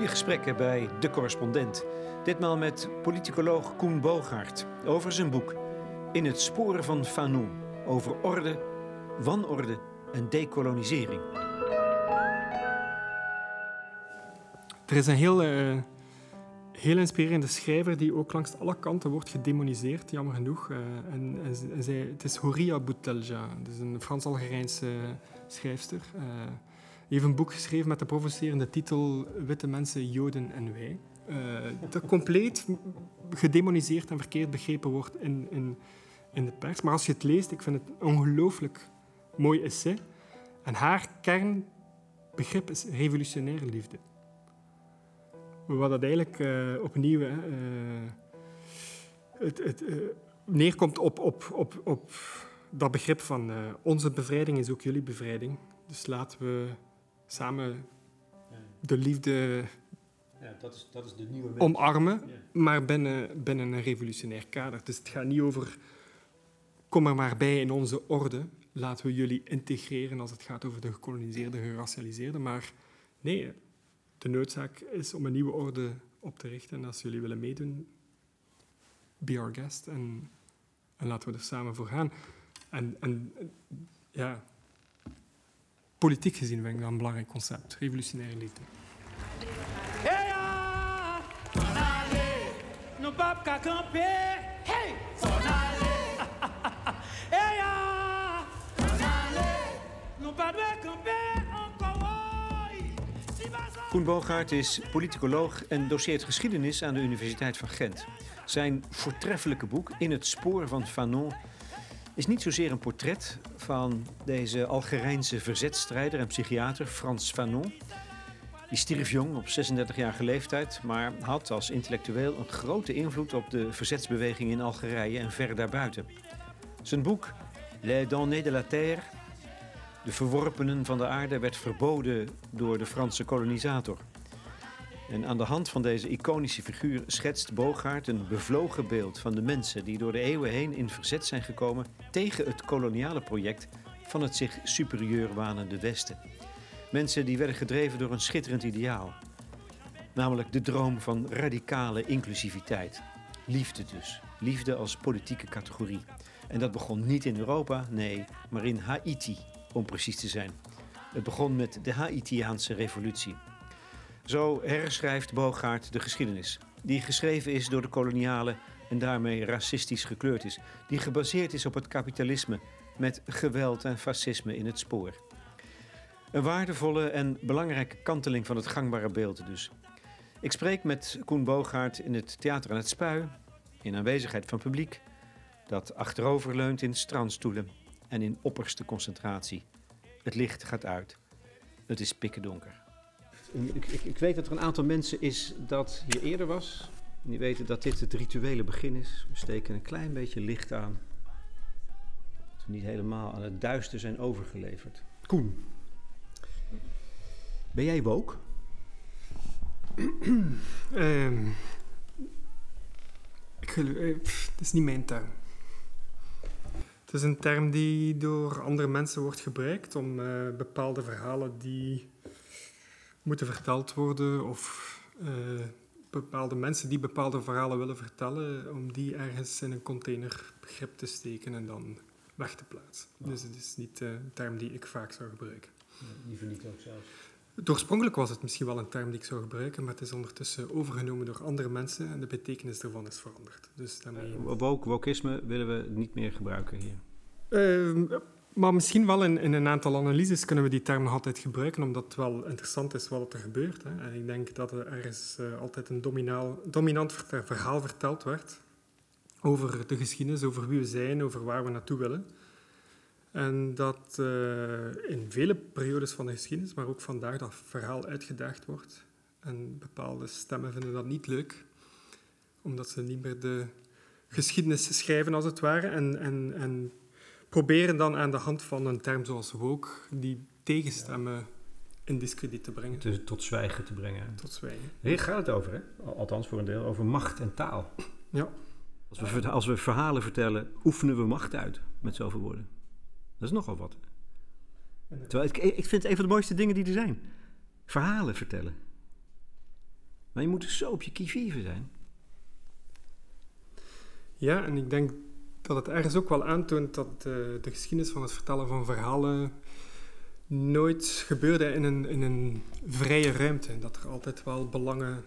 Goede gesprekken bij De Correspondent. Ditmaal met politicoloog Koen Boogaard over zijn boek In het sporen van Fanon over orde, wanorde en decolonisering. Er is een heel, uh, heel inspirerende schrijver die ook langs alle kanten wordt gedemoniseerd, jammer genoeg. Uh, en, en, zij, het is Horia Boutelja, is een Frans-Algerijnse schrijfster. Die heeft een boek geschreven met de provocerende titel Witte mensen, Joden en wij. dat compleet gedemoniseerd en verkeerd begrepen wordt in, in, in de pers. Maar als je het leest, ik vind het een ongelooflijk mooi essay. En haar kernbegrip is revolutionaire liefde. Wat dat eigenlijk uh, opnieuw uh, het, het neerkomt op, op, op, op dat begrip van onze bevrijding is ook jullie bevrijding. Dus laten we samen de liefde ja, dat is, dat is de nieuwe omarmen, ja. maar binnen, binnen een revolutionair kader. Dus het gaat niet over kom er maar bij in onze orde, laten we jullie integreren als het gaat over de gekoloniseerde, geracialiseerde. Maar nee, de noodzaak is om een nieuwe orde op te richten. En als jullie willen meedoen, be our guest en, en laten we er samen voor gaan. En, en ja, politiek gezien vind ik dat een belangrijk concept. Revolutionaire liefde. Ja! No Koen Boogaard is politicoloog en doseert geschiedenis aan de Universiteit van Gent. Zijn voortreffelijke boek In het spoor van Fanon is niet zozeer een portret van deze Algerijnse verzetstrijder en psychiater Frans Fanon. Die stierf jong op 36-jarige leeftijd, maar had als intellectueel een grote invloed op de verzetsbeweging in Algerije en ver daarbuiten. Zijn boek Les Damnés de la Terre de verworpenen van de aarde werd verboden door de Franse kolonisator. En aan de hand van deze iconische figuur schetst Bogaert een bevlogen beeld van de mensen die door de eeuwen heen in verzet zijn gekomen tegen het koloniale project van het zich superieur wanende Westen. Mensen die werden gedreven door een schitterend ideaal, namelijk de droom van radicale inclusiviteit. Liefde dus, liefde als politieke categorie. En dat begon niet in Europa, nee, maar in Haiti, om precies te zijn. Het begon met de Haitiaanse revolutie. Zo herschrijft Bogaert de geschiedenis, die geschreven is door de kolonialen en daarmee racistisch gekleurd is, die gebaseerd is op het kapitalisme met geweld en fascisme in het spoor. Een waardevolle en belangrijke kanteling van het gangbare beeld dus. Ik spreek met Koen Bogaert in het Theater aan het Spui, in aanwezigheid van publiek, dat achteroverleunt in strandstoelen en in opperste concentratie. Het licht gaat uit. Het is pikkendonker. Ik, ik, ik, weet dat er een aantal mensen is dat hier eerder was. die weten dat dit het rituele begin is. We steken een klein beetje licht aan. Dat we niet helemaal aan het duister zijn overgeleverd. Koen, ben jij woke? um, ik, het is niet mijn tuin. Het is een term die door andere mensen wordt gebruikt om uh, bepaalde verhalen die moeten verteld worden of uh, bepaalde mensen die bepaalde verhalen willen vertellen, om die ergens in een containerbegrip te steken en dan weg te plaatsen. Dus het is niet uh, een term die ik vaak zou gebruiken. Die verliet ook zelfs. Oorspronkelijk was het misschien wel een term die ik zou gebruiken, maar het is ondertussen overgenomen door andere mensen en de betekenis ervan is veranderd. Dus daarmee... Uh, woke, wokisme willen we niet meer gebruiken hier? Uh, maar misschien wel in, in, een aantal analyses kunnen we die term nog altijd gebruiken, omdat het wel interessant is wat er gebeurt. Hè. En ik denk dat er ergens uh, altijd een dominant verhaal verteld werd over de geschiedenis, over wie we zijn, over waar we naartoe willen. En dat uh, in vele periodes van de geschiedenis, maar ook vandaag, dat verhaal uitgedaagd wordt. En bepaalde stemmen vinden dat niet leuk, omdat ze niet meer de geschiedenis schrijven, als het ware. En, en, en proberen dan aan de hand van een term zoals woke die tegenstemmen in discrediet te brengen. Dus tot zwijgen te brengen. Tot zwijgen. Hier gaat het over, hè? althans voor een deel, over macht en taal. Ja. Als we, als we verhalen vertellen, oefenen we macht uit met zoveel woorden. Dat is nogal wat. Terwijl ik, ik vind het een van de mooiste dingen die er zijn. Verhalen vertellen. Maar je moet dus zo op je kievieven zijn. Ja, en ik denk dat het ergens ook wel aantoont dat de, de geschiedenis van het vertellen van verhalen nooit gebeurde in een, in een vrije ruimte. Dat er altijd wel belangen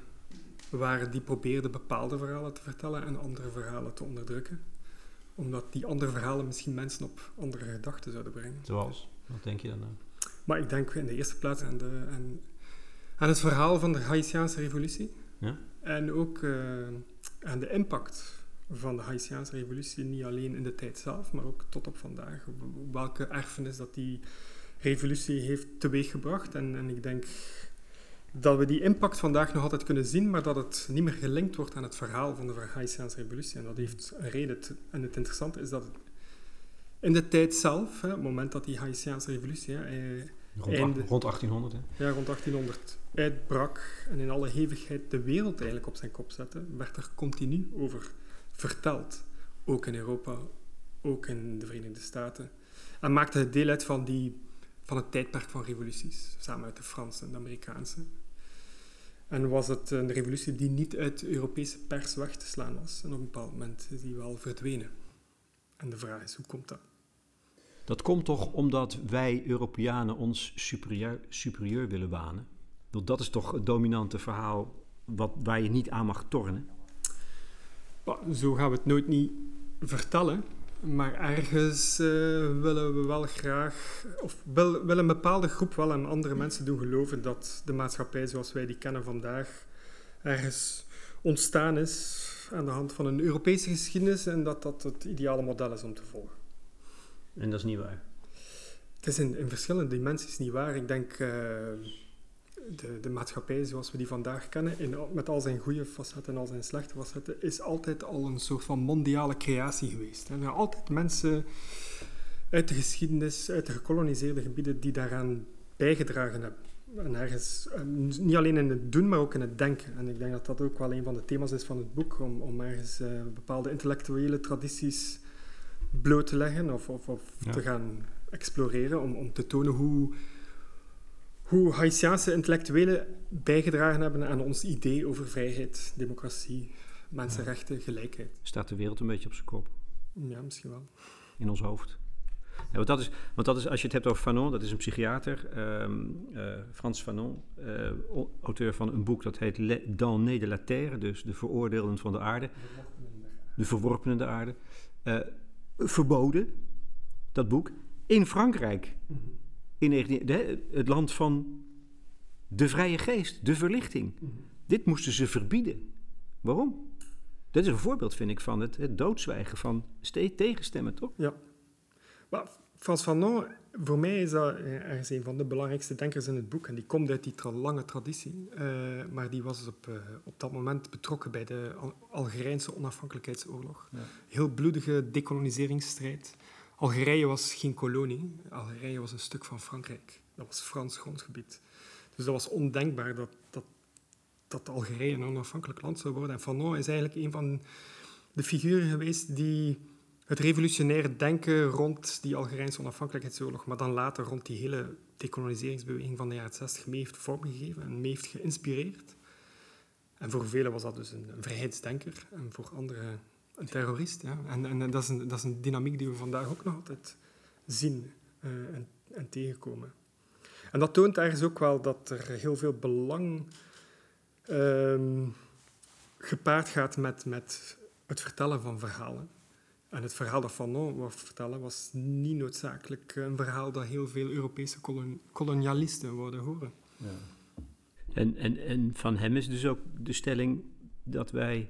waren die probeerden bepaalde verhalen te vertellen en andere verhalen te onderdrukken. Omdat die andere verhalen misschien mensen op andere gedachten zouden brengen. Zoals? Wat denk je dan? aan? Maar ik denk in de eerste plaats aan, de, aan, aan het verhaal van de Haitiaanse revolutie. Ja? En ook uh, aan de impact van de Haitiaanse revolutie, niet alleen in de tijd zelf, maar ook tot op vandaag. Welke erfenis dat die revolutie heeft teweeggebracht. En, en ik denk dat we die impact vandaag nog altijd kunnen zien, maar dat het niet meer gelinkt wordt aan het verhaal van de Haitiaanse revolutie. En dat heeft een reden. En het interessante is dat in de tijd zelf, hè, het moment dat die Haitiaanse revolutie... Hè, rond, einde, rond 1800, hè? Ja, rond 1800 uitbrak en in alle hevigheid de wereld eigenlijk op zijn kop zette, werd er continu over verteld. Ook in Europa, ook in de Verenigde Staten. En maakte het deel uit van, die, van het tijdperk van revoluties, samen met de Franse en de Amerikaanse. En was het een revolutie die niet uit de Europese pers weg te slaan was. En op een bepaald moment is die wel verdwenen. En de vraag is, hoe komt dat? Dat komt toch omdat wij Europeanen ons superieur, superieur willen wanen? Dat is toch het dominante verhaal wat, waar je niet aan mag tornen? Zo gaan we het nooit niet vertellen. Maar ergens uh, willen we wel graag, of wil, wil een bepaalde groep wel aan andere mensen doen geloven dat de maatschappij zoals wij die kennen vandaag ergens ontstaan is aan de hand van een Europese geschiedenis en dat dat het ideale model is om te volgen. En dat is niet waar? Het is in, in verschillende dimensies niet waar. Ik denk, uh, de, de maatschappij zoals we die vandaag kennen, in, met al zijn goede facetten en al zijn slechte facetten, is altijd al een soort van mondiale creatie geweest. Er zijn altijd mensen uit de geschiedenis, uit de gekoloniseerde gebieden, die daaraan bijgedragen hebben. En ergens, niet alleen in het doen, maar ook in het denken. En ik denk dat dat ook wel een van de thema's is van het boek, om, om ergens uh, bepaalde intellectuele tradities bloot te leggen of, of, of ja. te gaan exploreren, om, om te tonen hoe hoe Haitiaanse intellectuelen bijgedragen hebben aan ons idee over vrijheid, democratie, mensenrechten, gelijkheid. Staat de wereld een beetje op zijn kop? Ja, misschien wel. In ons hoofd. Ja, want, dat is, want dat is, als je het hebt over Fanon, dat is een psychiater, um, uh, Frans Fanon, uh, auteur van een boek dat heet Le, Dans de la Terre, dus de veroordeelden van de aarde, de verworpenen de aarde, uh, verboden, dat boek, in Frankrijk. Mm -hmm in 19, het land van de vrije geest, de verlichting. Mhm. Dit moesten ze verbieden. Waarom? Dit is een voorbeeld, vind ik, van het, het doodzwijgen, van steeds tegenstemmen, toch? Ja. Maar Frans Fanon, voor mij is dat eh, ergens een van de belangrijkste denkers in het boek. En die komt uit die tra lange traditie. Uh, maar die was op, uh, op dat moment betrokken bij de Al Algerijnse onafhankelijkheidsoorlog. Ja. Heel bloedige decoloniseringsstrijd. Algerije was geen kolonie. Algerije was een stuk van Frankrijk. Dat was Frans grondgebied. Dus dat was ondenkbaar dat, dat, dat Algerije een onafhankelijk land zou worden. En Fanon is eigenlijk een van de figuren geweest die het revolutionaire denken rond die Algerijnse onafhankelijkheidsoorlog, maar dan later rond die hele decoloniseringsbeweging van de jaren 60 mee heeft vormgegeven en mee heeft geïnspireerd. En voor velen was dat dus een, een vrijheidsdenker en voor anderen een terrorist, ja. En, en dat, is een, dat is een dynamiek die we vandaag ook nog altijd zien uh, en, en, tegenkomen. En dat toont ergens ook wel dat er heel veel belang um, gepaard gaat met, met het vertellen van verhalen. En het verhaal dat Fanon wou vertellen was niet noodzakelijk een verhaal dat heel veel Europese kolon kolonialisten wilden horen. Ja. En, en, en van hem is dus ook de stelling dat wij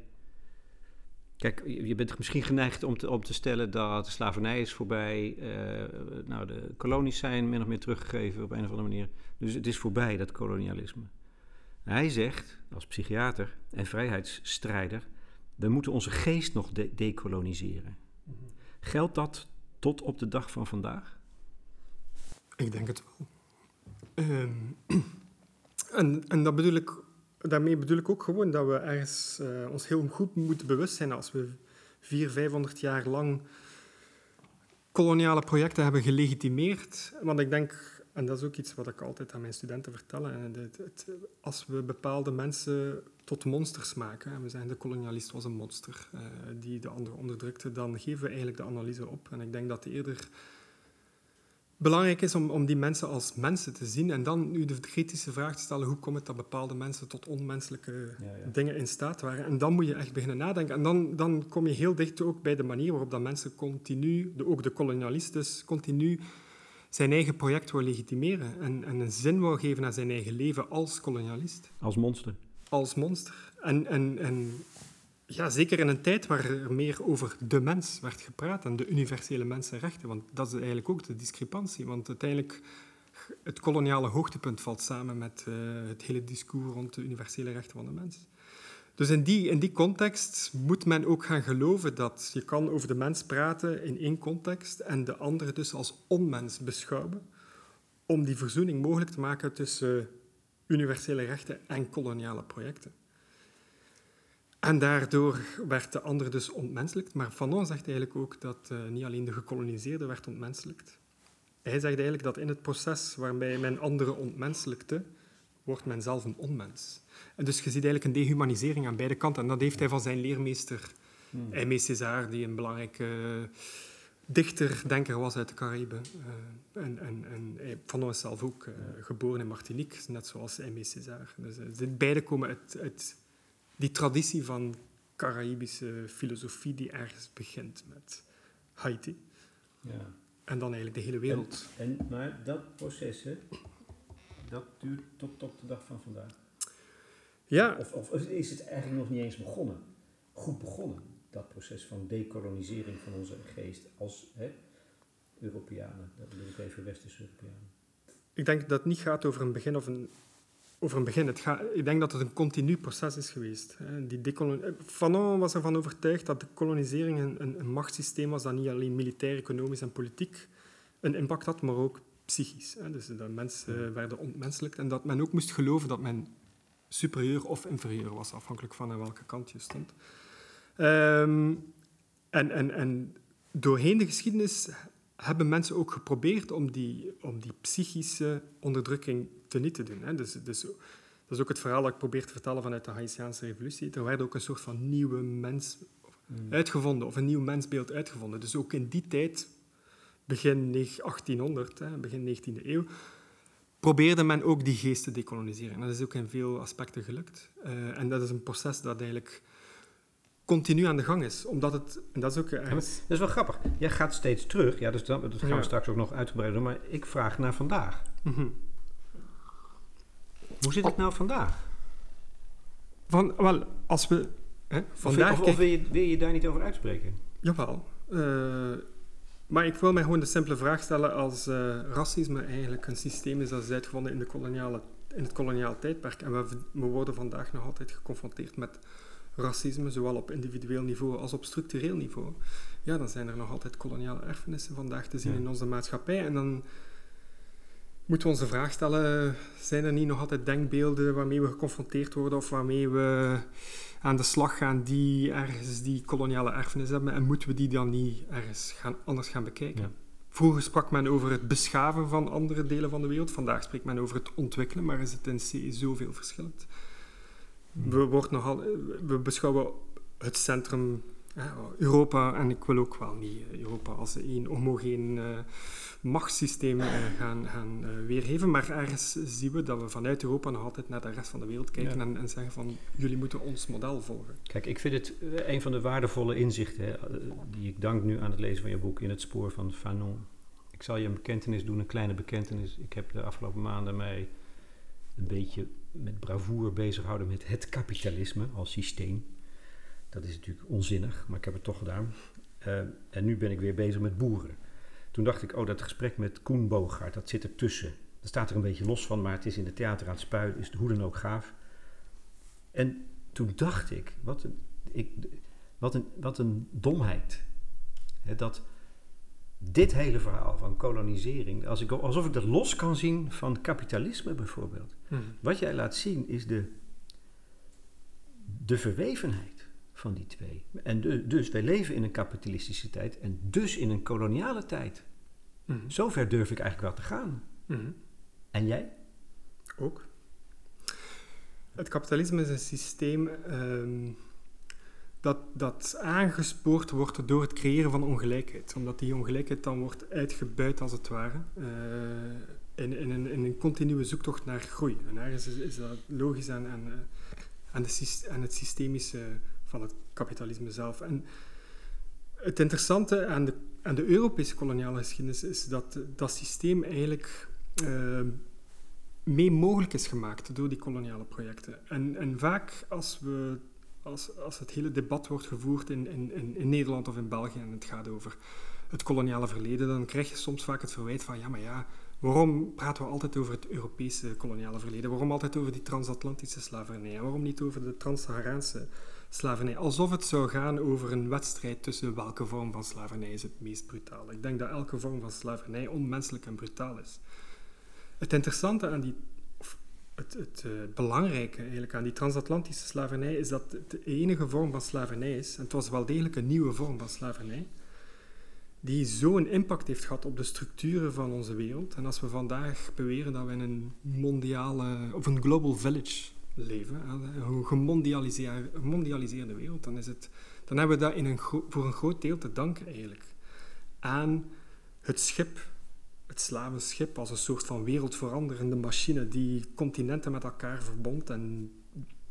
Kijk, je bent misschien geneigd om te, om te stellen dat de slavernij is voorbij. Uh, nou, de kolonies zijn min of meer teruggegeven op een of andere manier. Dus het is voorbij, dat kolonialisme. Hij zegt, als psychiater en vrijheidsstrijder, we moeten onze geest nog de decoloniseren. -hmm. Geldt dat tot op de dag van vandaag? Ik denk het wel. Um, en, en dat bedoel ik daarmee bedoel ik ook gewoon dat we ergens uh, ons heel goed moeten bewust zijn als we vier, vijfhonderd jaar lang koloniale projecten hebben gelegitimeerd. Want ik denk, En dat is ook iets wat ik altijd aan mijn studenten vertel. En het, als we bepaalde mensen tot monsters maken, en we zeggen de kolonialist was een monster uh, die de ander onderdrukte, dan geven we eigenlijk de analyse op. En ik denk dat eerder belangrijk is om, om die mensen als mensen te zien en dan nu de kritische vraag te stellen, hoe komt het dat bepaalde mensen tot onmenselijke dingen in staat waren? En dan moet je echt beginnen nadenken. En dan, dan kom je heel dicht ook bij de manier waarop dat mensen continu, de, ook de kolonialist dus, continu zijn eigen project wil legitimeren en, en een zin wil geven aan zijn eigen leven als kolonialist. Als monster. Als monster. En, en, en ja, zeker in een tijd waar er meer over de mens werd gepraat en de universele mensenrechten. Want dat is eigenlijk ook de discrepantie. Want uiteindelijk, het koloniale hoogtepunt valt samen met uh, het hele discours rond de universele rechten van de mens. Dus in die, in die context moet men ook gaan geloven dat je kan over de mens praten in één context en de andere dus als onmens beschouwen, om die verzoening mogelijk te maken tussen universele rechten en koloniale projecten. En daardoor werd de ander dus ontmenselijkt. Maar Fanon zegt eigenlijk ook dat uh, niet alleen de gekoloniseerde werd ontmenselijkt. Hij zegt eigenlijk dat in het proces waarbij men anderen ontmenselijkte, wordt men zelf een onmens. En dus je ziet eigenlijk een dehumanisering aan beide kanten. En dat heeft hij van zijn leermeester, hmm. Aimé César, die een belangrijke uh, dichter, denker was uit de Caraïben. Uh, en, en, en Fanon is zelf ook uh, geboren in Martinique, net zoals Aimé César. Dus beide komen uit, uit die traditie van Caraïbische filosofie die ergens begint met Haiti. Ja. En dan eigenlijk de hele wereld. En, en maar dat proces, hè, dat duurt tot de dag van vandaag. Ja. Of, of, is het eigenlijk nog niet eens begonnen? Goed begonnen, dat proces van decolonisering van onze geest als hè, Europeanen. Dat bedoel ik even Westerse Europeanen. Ik denk dat het niet gaat over een begin of een over een begin. Het gaat, ik denk dat het een continu proces is geweest. Die Fanon was ervan overtuigd dat de kolonisering een, een, machtssysteem was dat niet alleen militair, economisch en politiek een impact had, maar ook psychisch. Dus dat mensen werden ontmenselijkt en dat men ook moest geloven dat men superieur of inferieur was, afhankelijk van aan welke kant je stond. Um, en, en, en doorheen de geschiedenis hebben mensen ook geprobeerd om die, om die psychische onderdrukking te niet te doen. Hè. Dus, dus, dat is ook het verhaal dat ik probeer te vertellen vanuit de Haitiaanse revolutie. Er werd ook een soort van nieuwe mens hmm. uitgevonden, of een nieuw mensbeeld uitgevonden. Dus ook in die tijd, begin 1800, hè, begin 19e eeuw, probeerde men ook die geest te decoloniseren. dat is ook in veel aspecten gelukt. Uh, en dat is een proces dat eigenlijk continu aan de gang is. Omdat het, en dat is ook dat is wel grappig. Jij gaat steeds terug, ja, dus dat, dat gaan we straks ook nog uitgebreid doen, maar ik vraag naar vandaag. Mhm. Hoe zit het nou vandaag? Van, wel, als we... Hè, vandaag of, of, wil, je, wil je daar niet over uitspreken? Jawel. Uh, maar ik wil mij gewoon de simpele vraag stellen als uh, racisme eigenlijk een systeem is dat is uitgevonden in, de koloniale, in het koloniale tijdperk. En we, we worden vandaag nog altijd geconfronteerd met racisme, zowel op individueel niveau als op structureel niveau, ja, dan zijn er nog altijd koloniale erfenissen vandaag te zien in onze maatschappij. En dan moeten we onze vraag stellen, zijn er niet nog altijd denkbeelden waarmee we geconfronteerd worden of waarmee we aan de slag gaan die ergens die koloniale erfenis hebben en moeten we die dan niet ergens gaan, anders gaan bekijken? Vroeger sprak men over het beschaven van andere delen van de wereld, vandaag spreekt men over het ontwikkelen, maar is het in C zoveel verschillend? We, wordt nogal, we beschouwen het centrum Europa, en ik wil ook wel niet Europa als een homogeen uh, machtssysteem uh, gaan, gaan uh, weergeven, maar ergens zien we dat we vanuit Europa nog altijd naar de rest van de wereld kijken en, en, zeggen van jullie moeten ons model volgen. Kijk, ik vind het een van de waardevolle inzichten die ik dank nu aan het lezen van je boek In het spoor van Fanon. Ik zal je een bekentenis doen, een kleine bekentenis. Ik heb de afgelopen maanden mij een beetje met bravoer bezighouden met het kapitalisme als systeem. Dat is natuurlijk onzinnig, maar ik heb het toch gedaan. Uh, en nu ben ik weer bezig met boeren. Toen dacht ik, oh, dat gesprek met Koen Boogaard, dat zit ertussen. Dat staat er een beetje los van, maar het is in de theater Spui, is het hoe dan ook gaaf. En toen dacht ik, wat een, ik, wat een, wat een domheid. dat dit hele verhaal van kolonisering, als ik, alsof ik dat los kan zien van kapitalisme bijvoorbeeld. Hmm. Wat jij laat zien is de, de verwevenheid van die twee. En dus wij leven in een kapitalistische tijd en dus in een koloniale tijd. Hmm. Zover durf ik eigenlijk wel te gaan. Hmm. En jij? Ook. Het kapitalisme is een systeem ehm, dat, dat aangespoord wordt door het creëren van ongelijkheid. Omdat die ongelijkheid dan wordt uitgebuit, als het ware, uh, in, in, een, in, een, continue zoektocht naar groei. En ergens is, is dat logisch aan, aan, eh, de, aan het systemische van het kapitalisme zelf. En het interessante aan de, aan de Europese koloniale geschiedenis is dat dat systeem eigenlijk uh, mee mogelijk is gemaakt door die koloniale projecten. En, en vaak als, we, als, als het hele debat wordt gevoerd in, in, in Nederland of in België en het gaat over het koloniale verleden, dan krijg je soms vaak het verwijt van ja, maar ja, waarom praten we altijd over het Europese koloniale verleden? Waarom altijd over die transatlantische slavernij? En waarom niet over de trans-Saharaanse slavernij? Alsof het zou gaan over een wedstrijd tussen welke vorm van slavernij is het meest brutaal. Ik denk dat elke vorm van slavernij onmenselijk en brutaal is. Het interessante aan die, het, het uh, belangrijke eigenlijk aan die transatlantische slavernij is dat het de enige vorm van slavernij is, en het was wel degelijk een nieuwe vorm van slavernij, die zo'n impact heeft gehad op de structuren van onze wereld. En als we vandaag beweren dat we in een mondiale, of een global village leven, een gemondialiseerde wereld, dan, is het, dan hebben we dat in een voor een groot deel te danken eigenlijk aan het schip het slavenschip als een soort van wereldveranderende machine die continenten met elkaar verbond en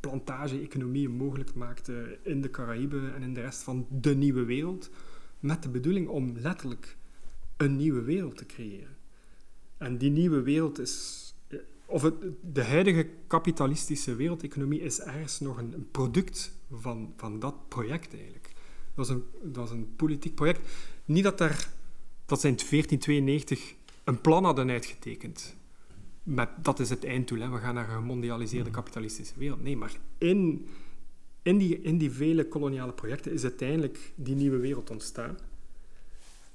plantage-economieën mogelijk maakte in de Caraïben en in de rest van de nieuwe wereld, met de bedoeling om letterlijk een nieuwe wereld te creëren. En die nieuwe wereld is, of het, de huidige kapitalistische wereldeconomie is ergens nog een, product van, van dat project eigenlijk. Dat is, een, dat is een politiek project. Niet dat daar, dat zijn 1492 een plan hadden uitgetekend. Met, dat is het einddoel, hè. we gaan naar een gemondialiseerde mm. kapitalistische wereld. Nee, maar in, in, die, in die vele koloniale projecten is uiteindelijk die nieuwe wereld ontstaan.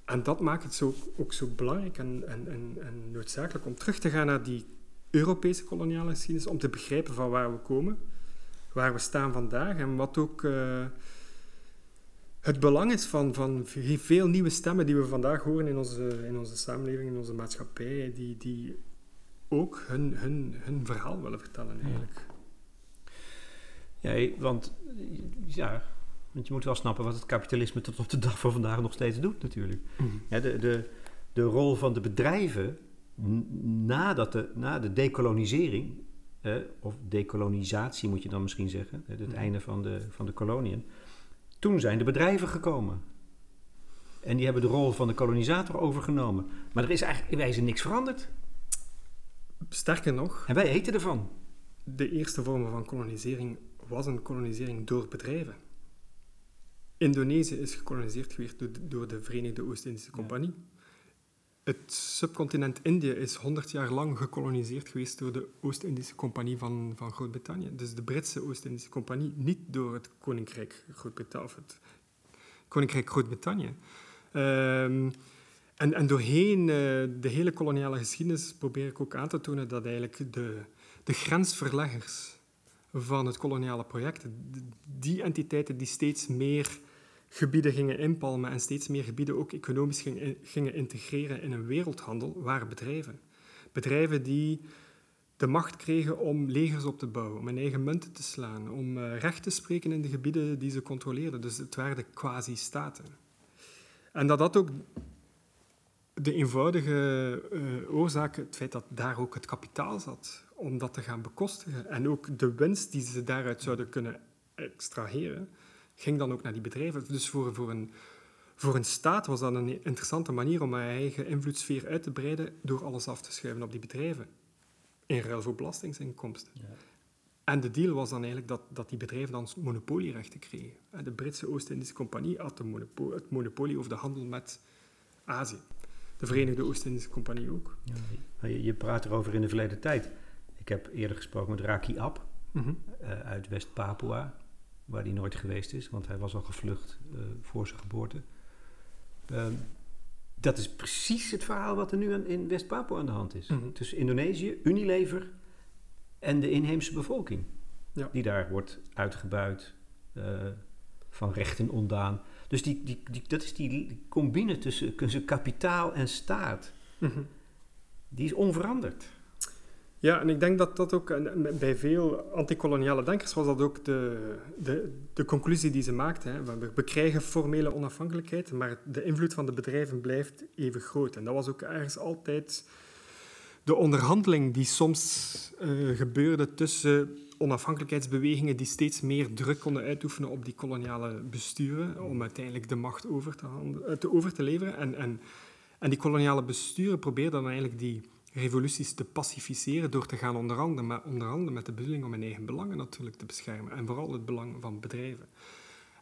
En dat maakt het zo, ook zo belangrijk en, en, en, en noodzakelijk om terug te gaan naar die Europese koloniale geschiedenis, om te begrijpen van waar we komen, waar we staan vandaag en wat ook... Uh, het belang is van, van veel nieuwe stemmen die we vandaag horen in onze, in onze samenleving, in onze maatschappij, die, die ook hun, hun, hun verhaal willen vertellen eigenlijk. Ja, want, ja, want je moet wel snappen wat het kapitalisme tot op de dag van vandaag nog steeds doet natuurlijk. Mhm. Ja, de, de, de rol van de bedrijven nadat de, na de decolonisering, eh, of decolonisatie moet je dan misschien zeggen, het mhm. einde van de, van de koloniën toen zijn de bedrijven gekomen. En die hebben de rol van de kolonisator overgenomen. Maar er is eigenlijk in wijze niks veranderd. Sterker nog. En wij eten ervan. De eerste vorm van kolonisering was een kolonisering door bedrijven. Indonesië is gekoloniseerd geweest door de Verenigde Oost-Indische Compagnie. Het subcontinent Indië is 100 jaar lang gekoloniseerd geweest door de Oost-Indische Compagnie van, van Groot-Brittannië. Dus de Britse Oost-Indische Compagnie, niet door het Koninkrijk Groot-Brittannië. Koninkrijk Groot-Brittannië. Um, en, en doorheen uh, de hele koloniale geschiedenis probeer ik ook aan te tonen dat eigenlijk de, de grensverleggers van het koloniale project, die entiteiten die steeds meer gebieden gingen inpalmen en steeds meer gebieden ook economisch gingen integreren in een wereldhandel, waren bedrijven. Bedrijven die de macht kregen om legers op te bouwen, om hun eigen munten te slaan, om uh, recht te spreken in de gebieden die ze controleerden. Dus het waren de quasi-staten. En dat had ook de eenvoudige uh, oorzaak, het feit dat daar ook het kapitaal zat, om dat te gaan bekostigen. En ook de winst die ze daaruit zouden kunnen extraheren, ging dan ook naar die bedrijven. Dus voor, voor, een, voor een staat was dat een interessante manier om haar eigen invloedssfeer uit te breiden door alles af te schuiven op die bedrijven. In ruil voor belastingsinkomsten. Ja. En de deal was dan eigenlijk dat, dat die bedrijven dan monopolierechten kregen. De Britse Oost-Indische Compagnie had het monopolie over de handel met Azië. De Verenigde Oost-Indische Compagnie ook. Ja, je, je praat erover in de verleden tijd. Ik heb eerder gesproken met Raki Ab mhm. uh, uit West-Papua waar hij nooit geweest is, want hij was al gevlucht uh, voor zijn geboorte. Um, dat is precies het verhaal wat er nu aan, in West-Papua aan de hand is. Mm Tussen Indonesië, Unilever en de inheemse bevolking. Ja. Die daar wordt uitgebuit, uh, van rechten ontdaan. Dus die, die, die, dat is die combine tussen, tussen kapitaal en staat. Mm Die is onveranderd. Ja, en ik denk dat dat ook bij veel antikoloniale denkers was dat ook de, de, de conclusie die ze maakten. Hè. We, krijgen formele onafhankelijkheid, maar de invloed van de bedrijven blijft even groot. En dat was ook ergens altijd de onderhandeling die soms uh, gebeurde tussen onafhankelijkheidsbewegingen die steeds meer druk konden uitoefenen op die koloniale besturen om uiteindelijk de macht over te, eh, te over te leveren. En, en, en die koloniale besturen probeerden dan eigenlijk die revoluties te pacificeren door te gaan onderhandelen, maar onderhandelen met de bedoeling om hun eigen belangen natuurlijk te beschermen en vooral het belang van bedrijven.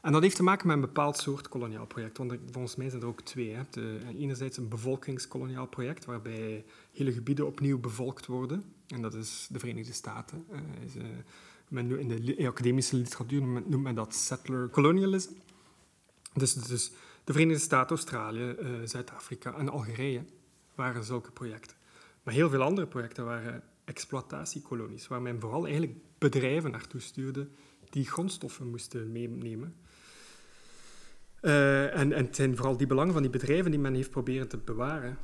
En dat heeft te maken met een bepaald soort koloniaal project. Want volgens mij zijn er ook twee. De, enerzijds een bevolkingskoloniaal project, waarbij hele gebieden opnieuw bevolkt worden. En dat is de Verenigde Staten. Is, men, in de academische literatuur noemt men dat settler colonialism. Dus, dus de Verenigde Staten, Australië, uh, Zuid-Afrika en Algerije waren zulke projecten. Maar heel veel andere projecten waren exploitatiekolonies, waar men vooral eigenlijk bedrijven naartoe stuurde die grondstoffen moesten meenemen. Uh, en, en het zijn vooral die belangen van die bedrijven die men heeft proberen te bewaren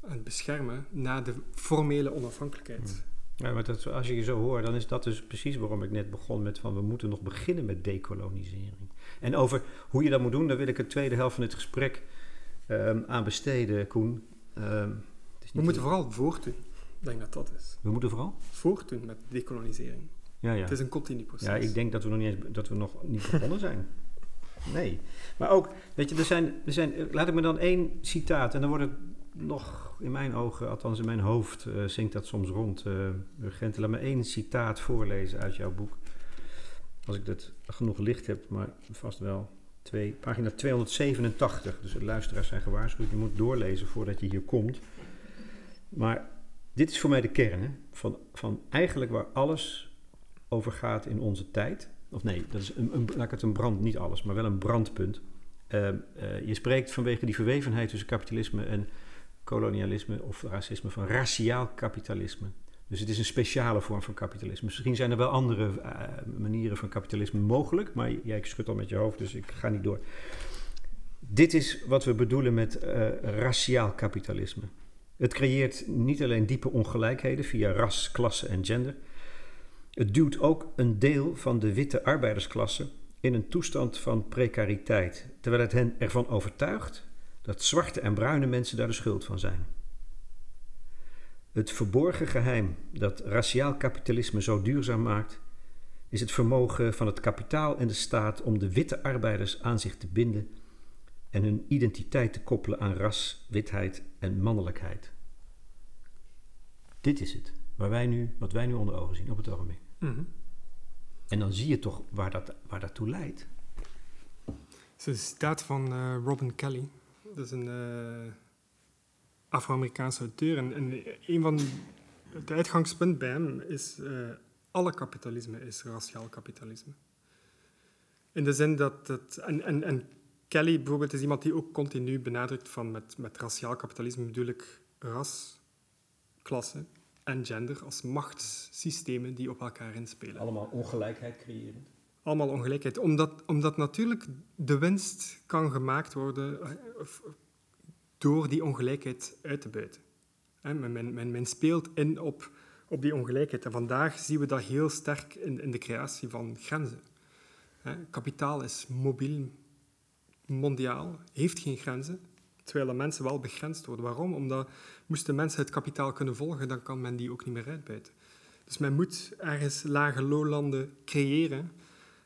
en beschermen na de formele onafhankelijkheid. Ja, maar dat, als je je zo hoort, dan is dat dus precies waarom ik net begon met van we moeten nog beginnen met decolonisering. En over hoe je dat moet doen, daar wil ik het tweede helft van het gesprek um, aan besteden, Koen. Um, we moeten vooral voortdoen. Ik denk dat dat is. We moeten vooral? Voortdoen met decolonisering. Ja, ja. Het is een continu proces. Ja, ik denk dat we nog niet, dat we nog niet begonnen zijn. Nee. Maar ook, weet je, er zijn, er zijn, laat ik me dan één citaat, en dan wordt het nog in mijn ogen, althans in mijn hoofd, uh, zingt dat soms rond. Uh, Urgente, laat me één citaat voorlezen uit jouw boek. Als ik dat genoeg licht heb, maar vast wel. Twee, pagina 287. Dus de luisteraars zijn gewaarschuwd. Je moet doorlezen voordat je hier komt. Maar dit is voor mij de kern hè? Van, van eigenlijk waar alles over gaat in onze tijd. Of nee, dat is een, een, laat ik het een brand, niet alles, maar wel een brandpunt. Uh, uh, je spreekt vanwege die verwevenheid tussen kapitalisme en kolonialisme of racisme van raciaal kapitalisme. Dus het is een speciale vorm van kapitalisme. Misschien zijn er wel andere uh, manieren van kapitalisme mogelijk, maar jij schudt al met je hoofd, dus ik ga niet door. Dit is wat we bedoelen met raciaal kapitalisme. Het creëert niet alleen diepe ongelijkheden via ras, klasse en gender. Het duwt ook een deel van de witte arbeidersklasse in een toestand van precariteit, terwijl het hen ervan overtuigt dat zwarte en bruine mensen daar de schuld van zijn. Het verborgen geheim dat raciaal kapitalisme zo duurzaam maakt, is het vermogen van het kapitaal en de staat om de witte arbeiders aan zich te binden en hun identiteit te koppelen aan ras, witheid en mannelijkheid. Dit is het, waar wij nu, wat wij nu onder ogen zien op het ogenblik. Mm En dan zie je toch waar dat, waar dat toe leidt. Het is een citaat van uh, Robin Kelly. Dat is een uh, Afro-Amerikaanse auteur. En, en, een van het uitgangspunt bij hem is... Uh, alle kapitalisme is raciaal kapitalisme. In de zin dat het... En, en, en Kelly bijvoorbeeld is iemand die ook continu benadrukt van met, met raciaal kapitalisme bedoel ik ras, klasse en gender als machtssystemen die op elkaar inspelen. Allemaal ongelijkheid creëren. Allemaal ongelijkheid. Omdat, omdat natuurlijk de winst kan gemaakt worden eh, door die ongelijkheid uit te buiten. Men, men, men, speelt in op, op die ongelijkheid. En vandaag zien we dat heel sterk in, in de creatie van grenzen. Kapitaal is mobiel, mondiaal, heeft geen grenzen, terwijl de mensen wel begrensd worden. Waarom? Omdat moesten mensen het kapitaal kunnen volgen, dan kan men die ook niet meer uitbuiten. Dus men moet ergens lage lowlanden creëren.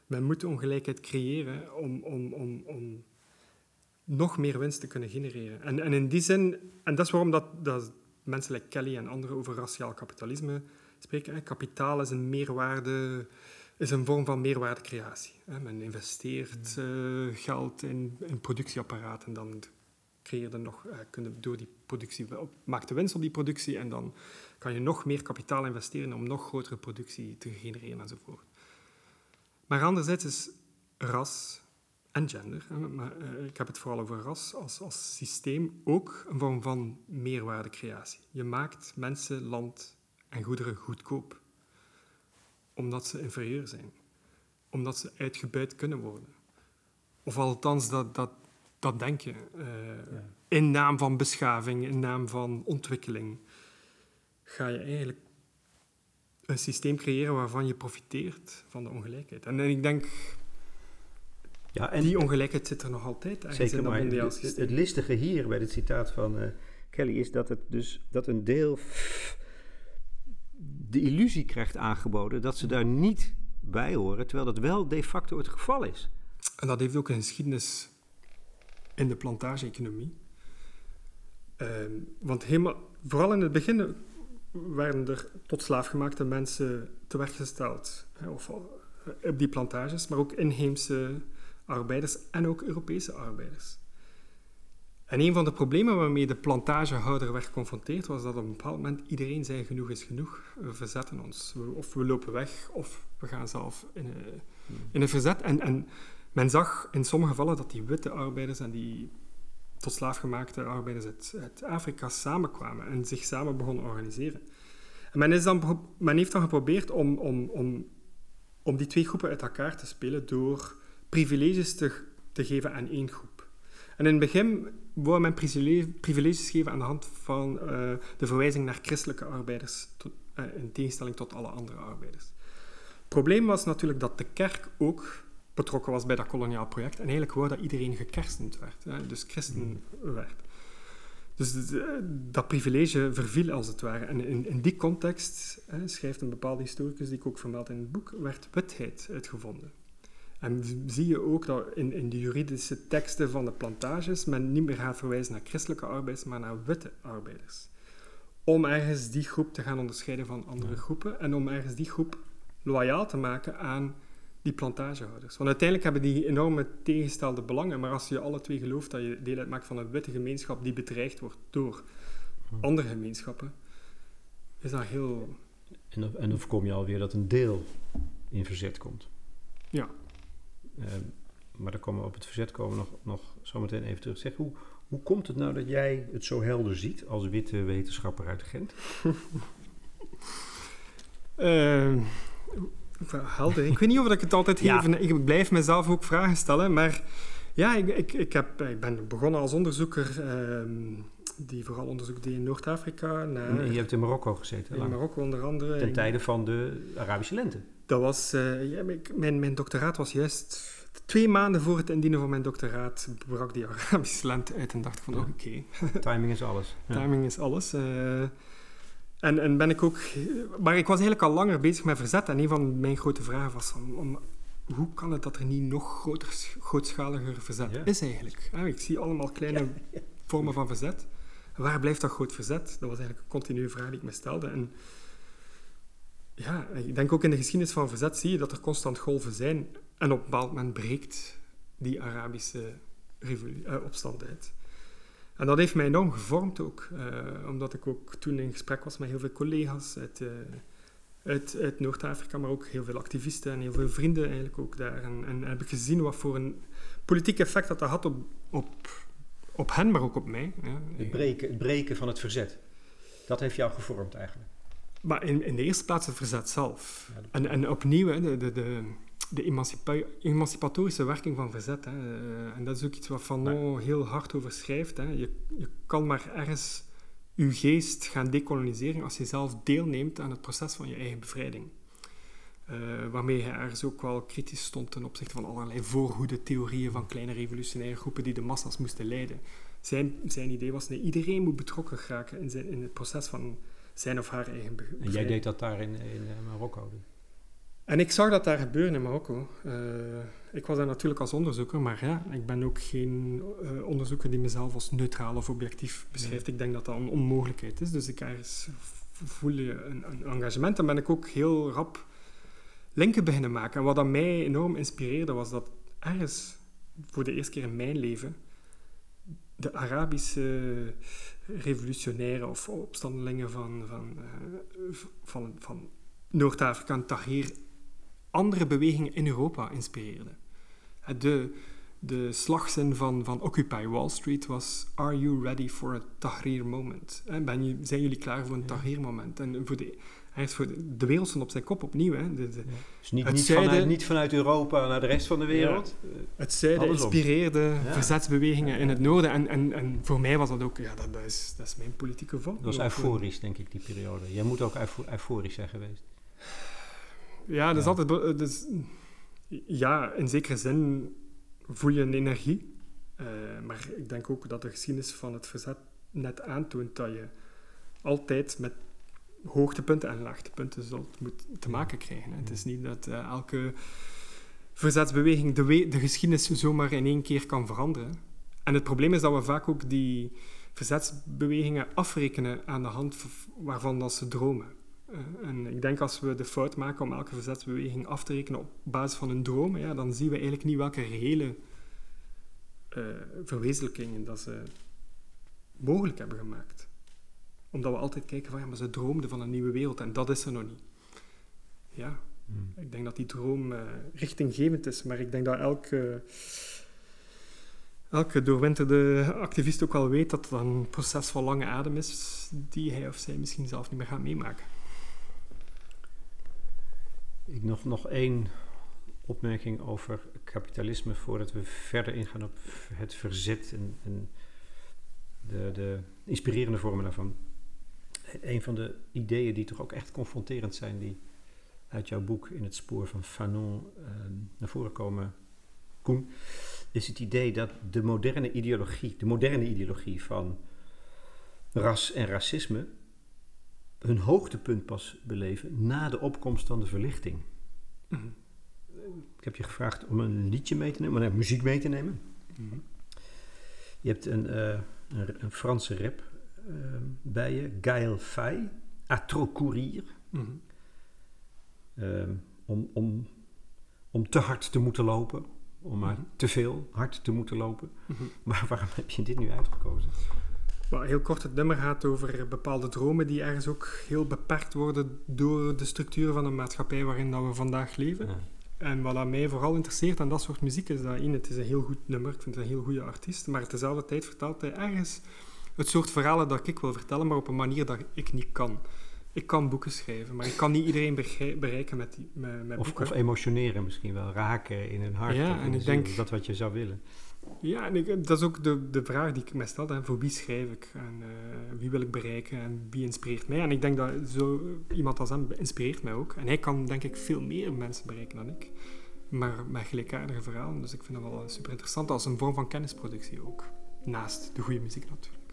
Men moet ongelijkheid creëren om, om, om, om nog meer winst te kunnen genereren. En, en in die zin, en dat is waarom dat, dat mensen like Kelly en anderen over raciaal kapitalisme spreken. Kapitaal is een meerwaarde is een vorm van meerwaardecreatie. Men investeert uh, geld in, in productieapparaten en dan creëer je nog, uh, kunnen door die productie, maakt de winst op die productie en dan kan je nog meer kapitaal investeren om nog grotere productie te genereren enzovoort. Maar anderzijds is ras en gender, maar, uh, ik heb het vooral over ras als, als systeem, ook een vorm van meerwaardecreatie. Je maakt mensen, land en goederen goedkoop omdat ze inferieur zijn, omdat ze uitgebuit kunnen worden. Of althans, dat, dat, dat denk je. Uh, In naam van beschaving, in naam van ontwikkeling, ga je eigenlijk een systeem creëren waarvan je profiteert van de ongelijkheid. En, ik denk, ja, en die ongelijkheid zit er nog altijd zeker, in dat mondiaal systeem. Het, het listige hier bij dit citaat van uh, Kelly is dat het dus dat een deel de illusie krijgt aangeboden dat ze daar niet bij horen, terwijl dat wel de facto het geval is. En dat heeft ook een geschiedenis in de plantage-economie. Ehm, want helemaal, vooral in het begin werden er tot slaafgemaakte mensen te. Hè, eh, op die plantages, maar ook inheemse arbeiders en ook Europese arbeiders. En een van de problemen waarmee de plantagehouder werd geconfronteerd was dat op een bepaald moment iedereen zei genoeg is genoeg, we verzetten ons. of we lopen weg of we gaan zelf in een, in een verzet. En, en men zag in sommige gevallen dat die witte arbeiders en die tot slaafgemaakte arbeiders uit, Afrika samenkwamen en zich samen begonnen organiseren. En men, is dan, men heeft dan geprobeerd om, om, om, om die twee groepen uit elkaar te spelen door privileges te, te geven aan één groep. En in het begin wou men privileges geven aan de hand van uh, de verwijzing naar christelijke arbeiders, tot, uh, in tegenstelling tot alle andere arbeiders. Het probleem was natuurlijk dat de kerk ook betrokken was bij dat koloniaal project en eigenlijk wou dat iedereen gekerstend werd, hè, dus christen werd. Dus dat privilege verviel als het ware. En in, in die context, hè, schrijft een bepaalde historicus, die ik ook vermeld in het boek, werd witheid uitgevonden. En zie je ook dat in, in de juridische teksten van de plantages men niet meer gaat verwijzen naar christelijke arbeiders, maar naar witte arbeiders. Om ergens die groep te gaan onderscheiden van andere groepen en om ergens die groep loyaal te maken aan die plantagehouders. Want uiteindelijk hebben die enorme tegengestelde belangen, maar als je alle twee gelooft dat je deel uitmaakt van een witte gemeenschap die bedreigd wordt door andere gemeenschappen, is dat heel... En dan, en dan voorkom je alweer dat een deel in verzet komt. Ja. Ehm, maar dan komen we op het verzet komen nog, nog zometeen even terug. Zeg, hoe, hoe komt het nou dat jij het zo helder ziet als witte wetenschapper uit Gent? uh, helder. Ik weet niet of ik het altijd ja. even... Ik blijf mezelf ook vragen stellen, maar ja, ik, ik, ik, heb, ik ben begonnen als onderzoeker... Uh, die vooral onderzoek deed in Noord-Afrika. Naar... Je hebt in Marokko gezeten. In Marokko onder andere. Ten tijde van de Arabische lente. Dat was, uh, ja, mijn, mijn doctoraat was juist twee maanden voor het indienen van mijn doctoraat brak die Arabische lente uit en dacht ik van ja. oké. Timing is alles. Ja. Timing is alles. Uh, en, en ben ik ook... Maar ik was eigenlijk al langer bezig met verzet en een van mijn grote vragen was om, om hoe kan het dat er niet nog groter, grootschaliger verzet is eigenlijk? ik zie allemaal kleine vormen van verzet. Waar blijft dat groot verzet? Dat was eigenlijk een continue vraag die ik me stelde. En ja, ik denk ook in de geschiedenis van verzet zie je dat er constant golven zijn. En op een bepaald moment breekt die Arabische uh, opstand uit. En dat heeft mij enorm gevormd ook. Uh, omdat ik ook toen in gesprek was met heel veel collega's uit, uh, uit Noord-Afrika, maar ook heel veel activisten en heel veel vrienden eigenlijk ook daar. En, en heb ik gezien wat voor een politiek effect dat dat had op, op, op hen, maar ook op mij. Ja. Het, breken, het breken van het verzet. Dat heeft jou gevormd eigenlijk. Maar in, in de eerste plaats het verzet zelf. en, en opnieuw, de, de, de, de emancipatorische werking van verzet. Hè. Eh, en dat is ook iets wat Fanon heel hard over schrijft. Hè. Je, je kan maar ergens je geest gaan decoloniseren als je zelf deelneemt aan het proces van je eigen bevrijding. Uh, waarmee hij ergens ook wel kritisch stond ten opzichte van allerlei voorhoede theorieën van kleine revolutionaire groepen die de massa's moesten leiden. Zijn, zijn idee was, nee, iedereen moet betrokken geraken in, zijn, in het proces van zijn of haar eigen bevrijding. En jij deed dat daar in, in eh, Marokko? En ik zag dat daar gebeuren in Marokko. Uh, ik was daar natuurlijk als onderzoeker, maar ja, ik ben ook geen uh, onderzoeker die mezelf als neutraal of objectief beschrijft. Ik denk dat dat een onmogelijkheid is. Dus ik ergens voel je een, een engagement. En ben ik ook heel rap linken beginnen maken. En wat dat mij enorm inspireerde, was dat ergens voor de eerste keer in mijn leven de Arabische revolutionairen of opstandelingen van, van, uh, van, van Noord-Afrika en Tahrir andere bewegingen in Europa inspireerde. De, de slagzin van, van Occupy Wall Street was Are you ready for a Tahrir moment? Ben je, zijn jullie klaar voor een Tahrir moment? En voor de, voor de, wereld stond op zijn kop opnieuw. Hè. De, de, dus niet, niet, vanuit, niet, vanuit, Europa naar de rest van de wereld? Ja. Het zuiden inspireerde verzetsbewegingen in het noorden. En, en, en voor mij was dat ook, ja, dat, dat, is, dat is mijn politieke vorm. Dat was euforisch, denk ik, die periode. Jij moet ook euforisch zijn geweest. Ja, dat is altijd... Dus, ja, in zekere zin voel je een energie. Uh, maar ik denk ook dat de geschiedenis van het verzet net aantoont dat je altijd met hoogtepunten en laagtepunten zult moet te maken krijgen. Het is niet dat uh, elke verzetsbeweging de, de geschiedenis zomaar in één keer kan veranderen. En het probleem is dat we vaak ook die verzetsbewegingen afrekenen aan de hand waarvan dat ze dromen. Uh, en ik denk als we de fout maken om elke verzetsbeweging af te rekenen op basis van een droom, ja, dan zien we eigenlijk niet welke reële uh, verwezenlijkingen dat ze mogelijk hebben gemaakt. Omdat we altijd kijken van ja, maar ze droomden van een nieuwe wereld en dat is er nog niet. Ja, hmm. ik denk dat die droom uh, richtinggevend is, maar ik denk dat elke, elke doorwinterde activist ook wel weet dat het een proces van lange adem is die hij of zij misschien zelf niet meer gaat meemaken. Ik nog, nog één opmerking over kapitalisme voordat we verder ingaan op het verzet en, en de, de, inspirerende vormen daarvan. Een van de ideeën die toch ook echt confronterend zijn, die uit jouw boek in het spoor van Fanon uh, naar voren komen, Koen, is het idee dat de moderne ideologie, de moderne ideologie van ras en racisme, hun hoogtepunt pas beleven na de opkomst van de verlichting. Mm ik heb je gevraagd om een liedje mee te nemen, maar muziek mee te nemen. Mhm. Je hebt een, uh, een, een, Franse rap uh, bij je, Gaël Faye, A trop courir. Mm om, om, om te hard te moeten lopen, om maar mm te veel hard te moeten lopen. Mhm. Maar waarom heb je dit nu uitgekozen? Maar heel kort, het nummer gaat over bepaalde dromen die ergens ook heel beperkt worden door de structuur van de maatschappij waarin dat we vandaag leven. Ja. En wat mij vooral interesseert aan dat soort muziek is dat, één, het is een heel goed nummer, ik vind het een heel goede artiest, maar tezelfde tijd vertelt hij ergens het soort verhalen dat ik wil vertellen, maar op een manier dat ik niet kan. Ik kan boeken schrijven, maar ik kan niet iedereen bereiken met, die, met, met of, boeken. Of emotioneren misschien wel, raken in een hart. Ja, en ik denk... Dat wat je zou willen. Ja, en ik, dat is ook de, de vraag die ik me stel. Hè. Voor wie schrijf ik? En uh, wie wil ik bereiken? En wie inspireert mij? En ik denk dat zo iemand als hem inspireert mij ook. En hij kan denk ik veel meer mensen bereiken dan ik. Maar met gelijkaardige verhalen. Dus ik vind dat wel super interessant als een vorm van kennisproductie ook. Naast de goede muziek natuurlijk.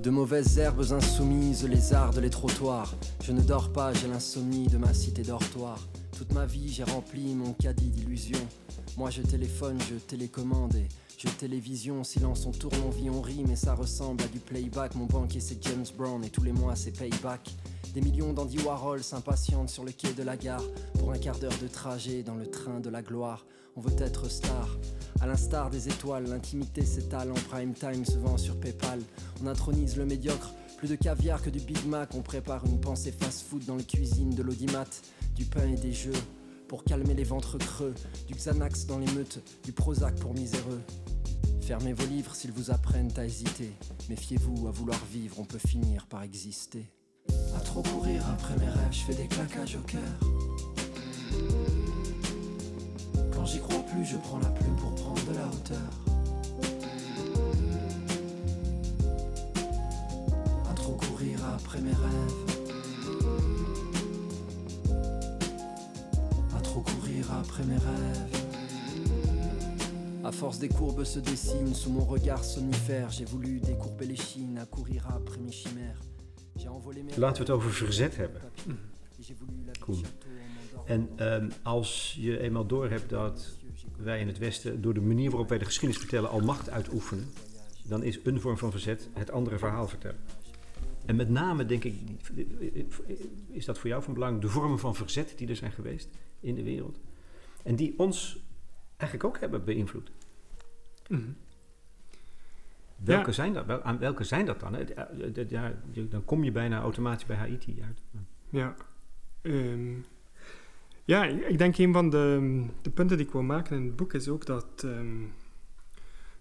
De mauvaises herbes insoumises, les arts les trottoirs. Je ne dors pas, j'ai l'insomnie de ma cité dortoir. Toute ma vie, j'ai rempli mon caddie d'illusions. Moi, je téléphone, je télécommande et je télévision. Silence, on tourne, on vit, on rit, mais ça ressemble à du playback. Mon banquier, c'est James Brown et tous les mois, c'est payback. Des millions d'Andy Warhol s'impatientent sur le quai de la gare pour un quart d'heure de trajet dans le train de la gloire. On veut être star. À l'instar des étoiles, l'intimité s'étale en prime time, se vend sur PayPal. On intronise le médiocre, plus de caviar que du Big Mac. On prépare une pensée fast-food dans les cuisines de l'audimat du pain et des jeux pour calmer les ventres creux, du Xanax dans les meutes, du Prozac pour miséreux. Fermez vos livres s'ils vous apprennent à hésiter. Méfiez-vous, à vouloir vivre, on peut finir par exister. À trop courir après mes rêves, je fais des claquages au cœur. Quand j'y crois plus, je prends la plume pour prendre de la hauteur. À trop courir après mes rêves. après mes rêves. À force des courbes se dessinent sous mon regard somnifère. J'ai voulu décourber les chines, à courir après mes chimères. J'ai envolé mes Laten we het over verzet hebben. Cool. En um, als je eenmaal doorhebt dat wij in het Westen door de manier waarop wij de geschiedenis vertellen al macht uitoefenen, dan is een vorm van verzet het andere verhaal vertellen. En met name denk ik, is dat voor jou van belang, de vormen van verzet die er zijn geweest in de wereld. En die ons eigenlijk ook hebben beïnvloed. Mhm. Welke, zijn dat, wel, aan welke zijn dat dan? Ja, dan kom je bijna automatisch bij Haiti uit. Ja, um, ja ik denk een van de, de, punten die ik wil maken in het boek is ook dat, um,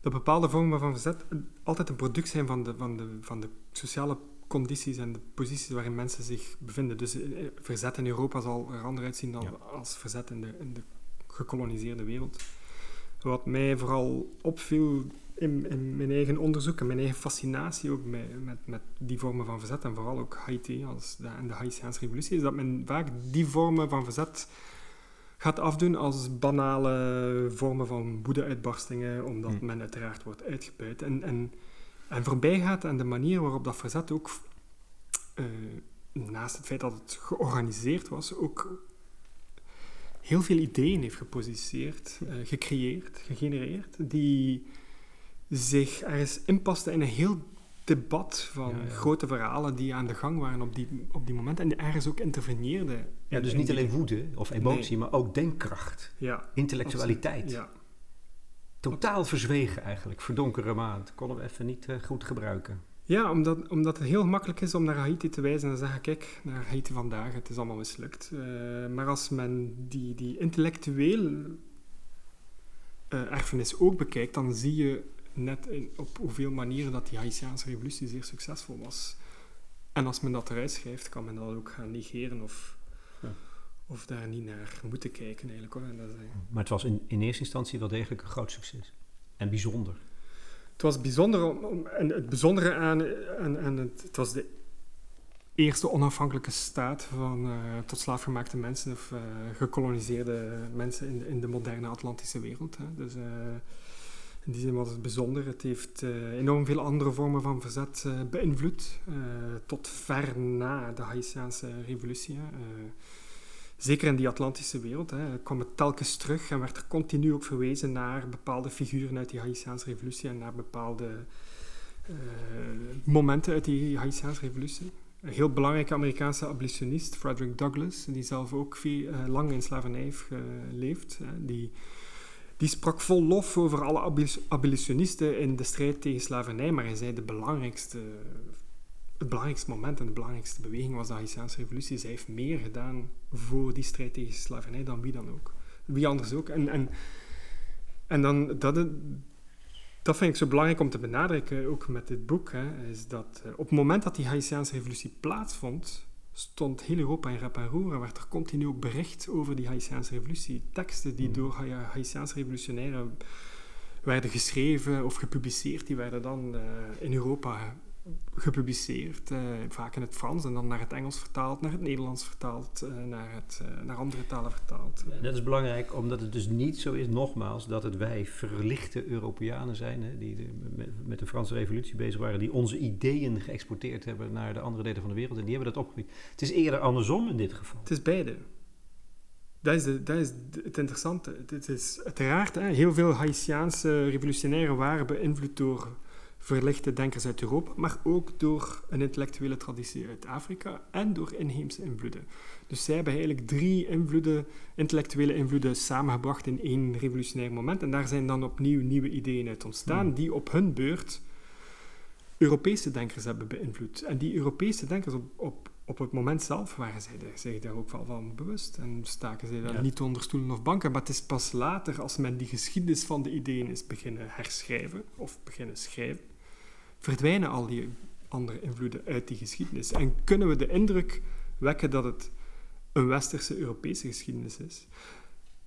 dat bepaalde vormen van verzet altijd een product zijn van de, van, de, van de sociale condities en de posities waarin mensen zich bevinden. Dus eh, verzet in Europa zal er anders uitzien dan als verzet in de, in de gekoloniseerde wereld. Wat mij vooral opviel in, in, mijn eigen onderzoek en mijn eigen fascinatie ook met, met, met die vormen van verzet, en vooral ook Haiti als de, en de Haitiaanse revolutie, is dat men vaak die vormen van verzet gaat afdoen als banale vormen van woede-uitbarstingen, omdat hmm. men uiteraard wordt uitgebuit. En, en, en voorbij gaat aan de manier waarop dat verzet ook, uh, naast het feit dat het georganiseerd was, ook heel veel ideeën heeft geposiceerd, uh, gecreëerd, gegenereerd, die zich ergens inpasten in een heel debat van grote verhalen die aan de gang waren op die, op die moment en die ergens ook interveneerden. Ja, dus niet alleen woede of emotie, maar ook denkkracht, ja, intellectualiteit. Ja. Totaal verzwegen eigenlijk, verdonkere maand. Konden we even niet uh, goed gebruiken. Ja, omdat, omdat het heel makkelijk is om naar Haiti te wijzen en te zeggen, kijk, naar Haiti vandaag, het is allemaal mislukt. Uh, maar als men die, die intellectueel uh, erfenis ook bekijkt, dan zie je net in, op hoeveel manieren dat die Haitiaanse revolutie zeer succesvol was. En als men dat eruit schrijft, kan men dat ook gaan negeren of, ja. of daar niet naar moeten kijken eigenlijk. Hoor. En dat is, maar het was in, in eerste instantie wel degelijk een groot succes. En bijzonder. Het was bijzonder, om, en het bijzondere aan, en, en het, het, was de eerste onafhankelijke staat van uh, tot slaafgemaakte mensen of uh, gekoloniseerde mensen in de, in de moderne Atlantische wereld. Hè. Dus uh, in die zin was het bijzonder. Het heeft uh, enorm veel andere vormen van verzet uh, beïnvloed, uh, tot ver na de Haitiaanse revolutie. zeker in die Atlantische wereld hè, kwam het telkens terug en werd er continu ook verwezen naar bepaalde figuren uit die Haitiaanse revolutie en naar bepaalde momenten uit die Haitiaanse revolutie. Een heel belangrijke Amerikaanse abolitionist, Frederick Douglass, die zelf ook veel, lang in slavernij heeft geleefd, die die sprak vol lof over alle abolitionisten in de strijd tegen slavernij, maar hij zei de belangrijkste, het belangrijkste moment en de belangrijkste beweging was de Haitiaanse revolutie. Zij heeft meer gedaan voor die strijd tegen slavernij dan wie dan ook. Wie anders ook. En, en, en dan, dat, dat vind ik zo belangrijk om te benadrukken, ook met dit boek, hè, is dat eh, op het moment dat die Haitiaanse revolutie plaatsvond, stond heel Europa in rep en roer en werd er continu ook bericht over die Haitiaanse revolutie. Teksten die mm. door Haitiaanse revolutionairen werden geschreven of gepubliceerd, die werden dan uh, in Europa gepubliceerd, uh, vaak in het Frans en dan naar het Engels vertaald, naar het Nederlands vertaald, uh, naar, het, uh, naar andere talen vertaald. dat is belangrijk, omdat het dus niet zo is, nogmaals, dat het wij verlichte Europeanen zijn, hè, die de, met, met, de Franse revolutie bezig waren, die onze ideeën geëxporteerd hebben naar de andere delen van de wereld en die hebben dat opgepikt. Het is eerder andersom in dit geval. Het is beide. Dat is, de, dat is het interessante. Het is uiteraard, hè, heel veel Haitiaanse revolutionairen waren beïnvloed door verlichte denkers uit Europa, maar ook door een intellectuele traditie uit Afrika en door inheemse invloeden. Dus zij hebben eigenlijk drie invloeden, intellectuele invloeden samengebracht in één revolutionair moment. En daar zijn dan opnieuw nieuwe ideeën uit ontstaan, hmm. die op hun beurt Europese denkers hebben beïnvloed. En die Europese denkers op, op, op het moment zelf waren zij zich daar ook wel van bewust en staken zij daar niet onder stoelen of banken. Maar het is pas later, als men die geschiedenis van de ideeën is beginnen herschrijven of beginnen schrijven, verdwijnen al die andere invloeden uit die geschiedenis. En kunnen we de indruk wekken dat het een westerse Europese geschiedenis is.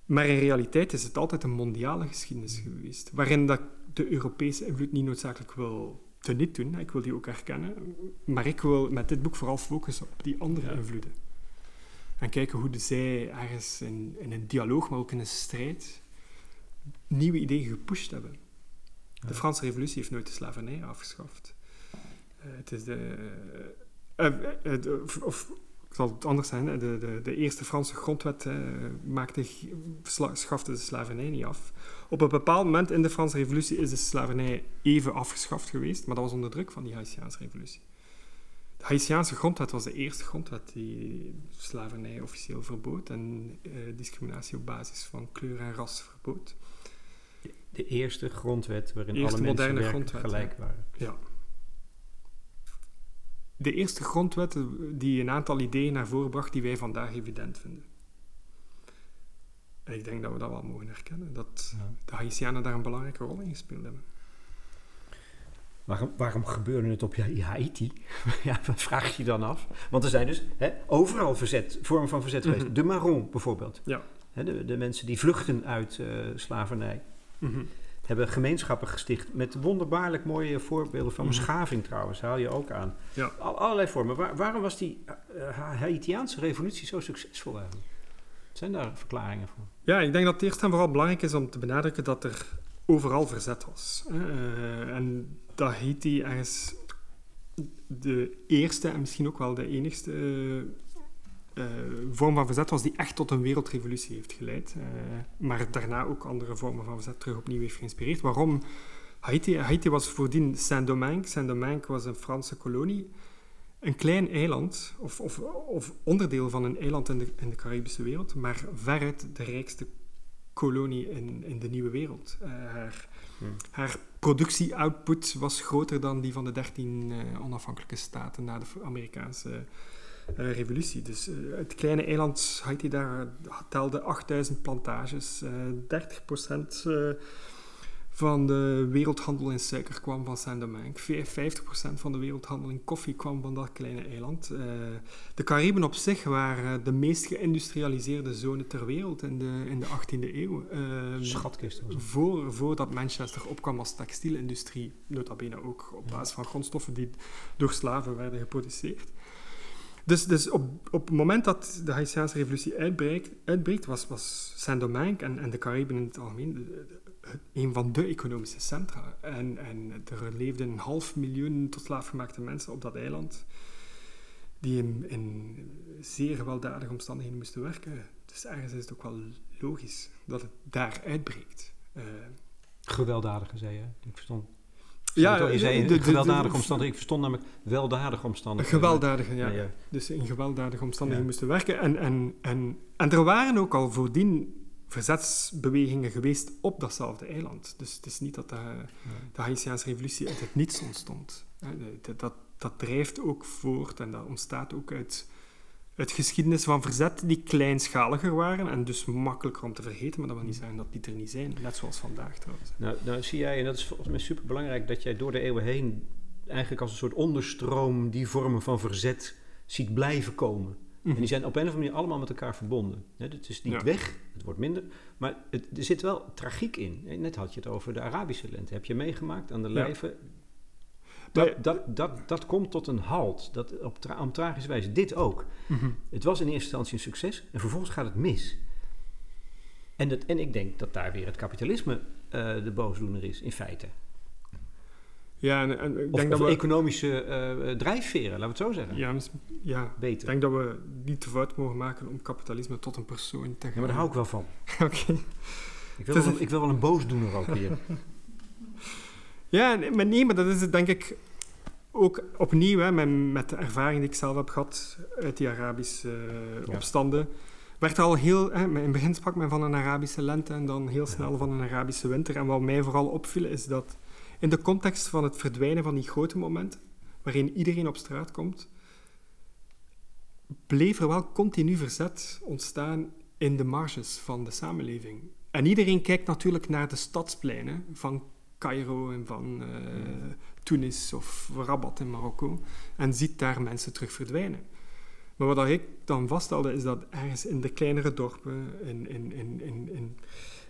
Maar in realiteit is het altijd een mondiale geschiedenis geweest, waarin dat de Europese invloed niet noodzakelijk wil teniet doen. Ik wil die ook herkennen. Maar ik wil met dit boek vooral focussen op die andere invloeden. En kijken hoe zij ergens in, in, een dialoog, maar ook in een strijd, nieuwe ideeën gepusht hebben. De Franse revolutie heeft nooit de slavernij afgeschaft. Uh, het is de... Uh, of, ik zal het anders zijn, de, de, de eerste Franse grondwet maakte, schafte de slavernij niet af. Op een bepaald moment in de Franse revolutie is de slavernij even afgeschaft geweest, maar dat was onder druk van die Haitiaanse revolutie. De Haitiaanse grondwet was de eerste grondwet die slavernij officieel verbood en discriminatie op basis van kleur en ras verbood de eerste grondwet waarin alle mensen gelijk waren. Ja. De eerste grondwet die een aantal ideeën naar voren bracht die wij vandaag evident vinden. En ik denk dat we dat wel mogen herkennen, dat de Haitianen daar een belangrijke rol in gespeeld hebben. Waarom, waarom gebeurde het op Haiti? ja, wat vraag je dan af? Want er zijn dus hè, overal verzet, vormen van verzet geweest. Mhm. De Marron bijvoorbeeld. Ja. Hè, de, de, mensen die vluchten uit uh, slavernij. Mhm. hebben gemeenschappen gesticht met wonderbaarlijk mooie voorbeelden van Mhm. beschaving trouwens, haal je ook aan. Ja. Al, allerlei vormen. Waar- waarom was die eh, Haitiaanse revolutie zo succesvol eigenlijk? Zijn daar verklaringen voor? Ja, ik denk dat het eerst en vooral belangrijk is om te benadrukken dat er overal verzet was. Eh, en dat Haiti ergens de eerste en misschien ook wel de enigste eh, eh, vorm van verzet was die echt tot een wereldrevolutie heeft geleid. Eh, maar daarna ook andere vormen van verzet terug opnieuw heeft geïnspireerd. Waarom? Haiti, Haiti was voordien Saint-Domingue. Saint-Domingue was een Franse kolonie. Een klein eiland, of, of, of onderdeel van een eiland in de, in de Caribische wereld, maar veruit de rijkste kolonie in, in de nieuwe wereld. Eh, haar, Hmm. haar productie-output was groter dan die van de dertien onafhankelijke staten na de Amerikaanse eh, revolutie. Dus eh, het kleine eiland Haiti daar telde 8000 plantages. eh 30% eh, van de wereldhandel in suiker kwam van Saint-Domingue. Vijf- 50% van de wereldhandel in koffie kwam van dat kleine eiland. De Cariben op zich waren de meest geïndustrialiseerde zone ter wereld in de, in de 18e eeuw. Eh, Schatkist. voor, voordat Manchester opkwam als textielindustrie, nota bene ook op basis van grondstoffen die door slaven werden geproduceerd. Dus, dus op, het moment dat de Haitiaanse revolutie uitbreekt, was, was Saint-Domingue en, en de Cariben in het algemeen een van de economische centra. En, en er leefden een half miljoen tot slaafgemaakte mensen op dat eiland, die in, zeer gewelddadige omstandigheden moesten werken. Dus ergens is het ook wel logisch dat het daar uitbreekt. Eh, Gewelddadige, zei je. Ik verstond. Ja, je zei de- gewelddadige de- omstandigheden. Ik verstond namelijk weldadige omstandigheden. gewelddadige, ja. Dus in gewelddadige omstandigheden moesten werken. En, en, en, en er waren ook al voordien verzetsbewegingen geweest op datzelfde eiland. Dus het is niet dat de, de Haitiaanse revolutie uit het niets ontstond. Dat, dat drijft ook voort en dat ontstaat ook uit, uit geschiedenis van verzet die kleinschaliger waren en dus makkelijker om te vergeten, maar dat wil niet zeggen dat die er niet zijn. Net zoals vandaag trouwens. Nou, nou zie jij, en dat is volgens mij super belangrijk, dat jij door de eeuwen heen eigenlijk als een soort onderstroom die vormen van verzet ziet blijven komen. En die zijn op een of andere manier allemaal met elkaar verbonden. Het is niet Ja. weg, het wordt minder, maar het, er zit wel tragiek in. Net had je het over de Arabische lente. Heb je meegemaakt aan de Ja. Dat, dat, dat, dat komt tot een halt, dat, op, tra op tragische wijze. Dit ook. Mhm. Het was in eerste instantie een succes en vervolgens gaat het mis. En, dat, en ik denk dat daar weer het kapitalisme eh, de boosdoener is, in feite. Ja, en, en ik denk of dat we... economische eh, drijfveren, laten we het zo zeggen. Ja, ja, ik Beter. denk dat we niet te fout mogen maken om kapitalisme tot een persoon te gaan. Ja, maar daar hou ik wel van. Oké. Ik wil, wel, een- ik wil wel een boosdoener ook hier. Ja, nee, maar nee, maar dat is het denk ik ook opnieuw, hè, met, met de ervaring die ik zelf heb gehad uit die Arabische eh, Ja. opstanden. Werd er al heel, hè, in het begin sprak men van een Arabische lente en dan heel snel van een Arabische winter. En wat mij vooral opviel is dat in de context van het verdwijnen van die grote momenten, waarin iedereen op straat komt, bleef er wel continu verzet ontstaan in de marges van de samenleving. En iedereen kijkt natuurlijk naar de stadspleinen van Cairo en van eh, Tunis of Rabat in Marokko en ziet daar mensen terug verdwijnen. Maar wat ik dan vaststelde is dat ergens in de kleinere dorpen, in, in, in, in, in,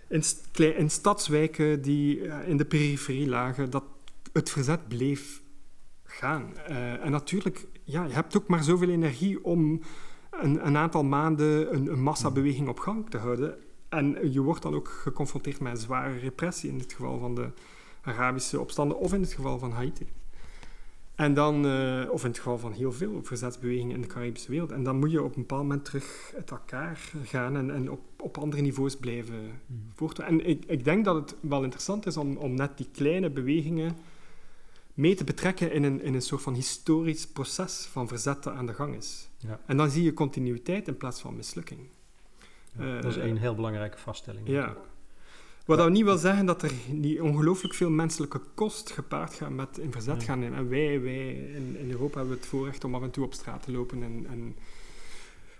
in, in stadswijken die eh, in de periferie lagen, dat het verzet bleef gaan. Eh, en natuurlijk, ja, je hebt ook maar zoveel energie om een, een aantal maanden een, een massabeweging op gang te houden. En je wordt dan ook geconfronteerd met zware repressie in het geval van de Arabische opstanden of in het geval van Haiti. En dan, eh, of in het geval van heel veel verzetsbewegingen in de Caribische wereld. En dan moet je op een bepaald moment terug uit elkaar gaan en, en op, op andere niveaus blijven voortdoen. En ik, ik denk dat het wel interessant is om, om net die kleine bewegingen mee te betrekken in een, in een soort van historisch proces van verzet dat aan de gang is. Ja. En dan zie je continuïteit in plaats van mislukking. Ja, Eh, dat is een heel belangrijke vaststelling. Ja. natuurlijk. Wat dat niet wil zeggen dat er niet ongelooflijk veel menselijke kost gepaard gaat met in verzet Ja. gaan. En wij, wij in, in Europa hebben het voorrecht om af en toe op straat te lopen en, en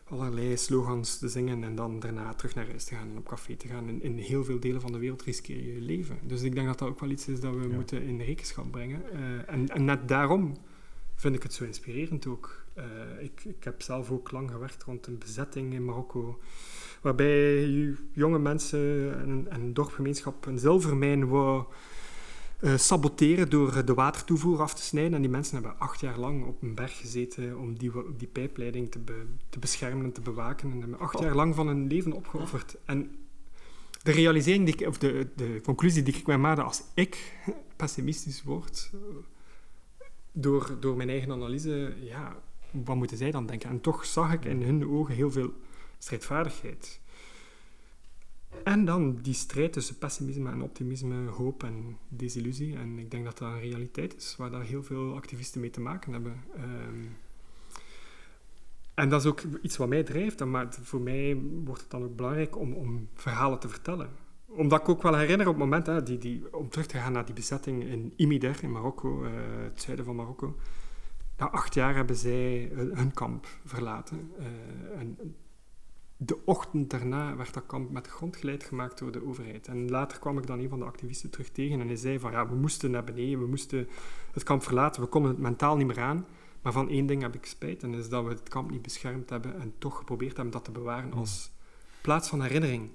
allerlei slogans te zingen en dan daarna terug naar huis te gaan en op café te gaan. In, in heel veel delen van de wereld riskeer je je leven. Dus ik denk dat dat ook wel iets is dat we Ja. moeten in rekenschap brengen. Eh, en, en net daarom vind ik het zo inspirerend ook. Eh, ik, ik heb zelf ook lang gewerkt rond een bezetting in Marokko waarbij jonge mensen en, een dorpgemeenschap een zilvermijn wou uh, saboteren door de watertoevoer af te snijden. En die mensen hebben acht jaar lang op een berg gezeten om die, die pijpleiding te, te beschermen en te bewaken. En hebben acht jaar lang van hun leven opgeofferd. En de realisering, of de, de conclusie die ik mij maakte als ik pessimistisch word, door, door mijn eigen analyse, ja, wat moeten zij dan denken? En toch zag ik in hun ogen heel veel strijdvaardigheid. En dan die strijd tussen pessimisme en optimisme, hoop en desillusie. En ik denk dat dat een realiteit is waar daar heel veel activisten mee te maken hebben. Ehm, en dat is ook iets wat mij drijft. Maar voor mij wordt het dan ook belangrijk om, om verhalen te vertellen. Omdat ik ook wel herinner op het moment, hè, die, die, om terug te gaan naar die bezetting in Imider in Marokko, uh, het zuiden van Marokko. Na acht jaar hebben zij hun kamp verlaten. En de ochtend daarna werd dat kamp met grond geleid gemaakt door de overheid. En later kwam ik dan een van de activisten terug tegen en hij zei van ja, we moesten naar beneden, we moesten het kamp verlaten, we konden het mentaal niet meer aan. Maar van één ding heb ik spijt en dat is dat we het kamp niet beschermd hebben en toch geprobeerd hebben dat te bewaren als plaats van herinnering.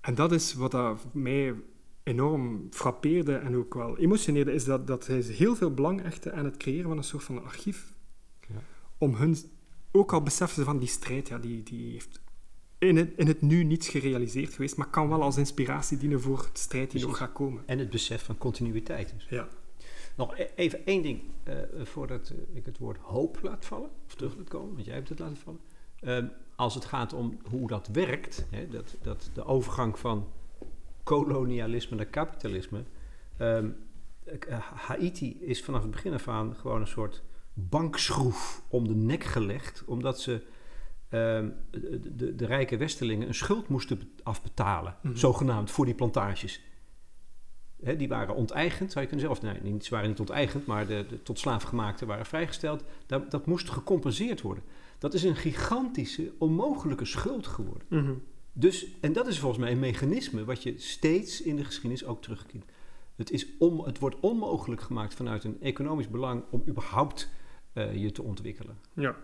En dat is wat dat mij enorm frappeerde en ook wel emotioneerde, is dat, dat hij heel veel belang hechte aan het creëren van een soort van archief. Ja. Om hun ook al beseffen ze van die strijd, ja, die, die heeft in het, in het nu niets gerealiseerd geweest, maar kan wel als inspiratie dienen voor de strijd die nog gaat komen. En het besef van continuïteit. Dus. Ja. Nog e-, even één ding uh, voordat eh, ik het woord hoop laat vallen, of terug laat komen, want jij hebt het laten vallen. Uh, als het gaat om hoe dat werkt, hè, dat, dat de overgang van kolonialisme naar kapitalisme. Um, Haiti is vanaf het begin af aan gewoon een soort bankschroef om de nek gelegd, omdat ze uh, de, de, de, rijke Westelingen een schuld moesten afbetalen, mm zogenaamd, voor die plantages. Hè, die waren onteigend, zou je kunnen zeggen. Of nee, niet, ze waren niet onteigend, maar de, de tot slaafgemaakten waren vrijgesteld. Dat, dat moest gecompenseerd worden. Dat is een gigantische, onmogelijke schuld geworden. Mm Dus, en dat is volgens mij een mechanisme wat je steeds in de geschiedenis ook terugkent. Het, is om, het wordt onmogelijk gemaakt vanuit een economisch belang om überhaupt uh, je te ontwikkelen. Ja.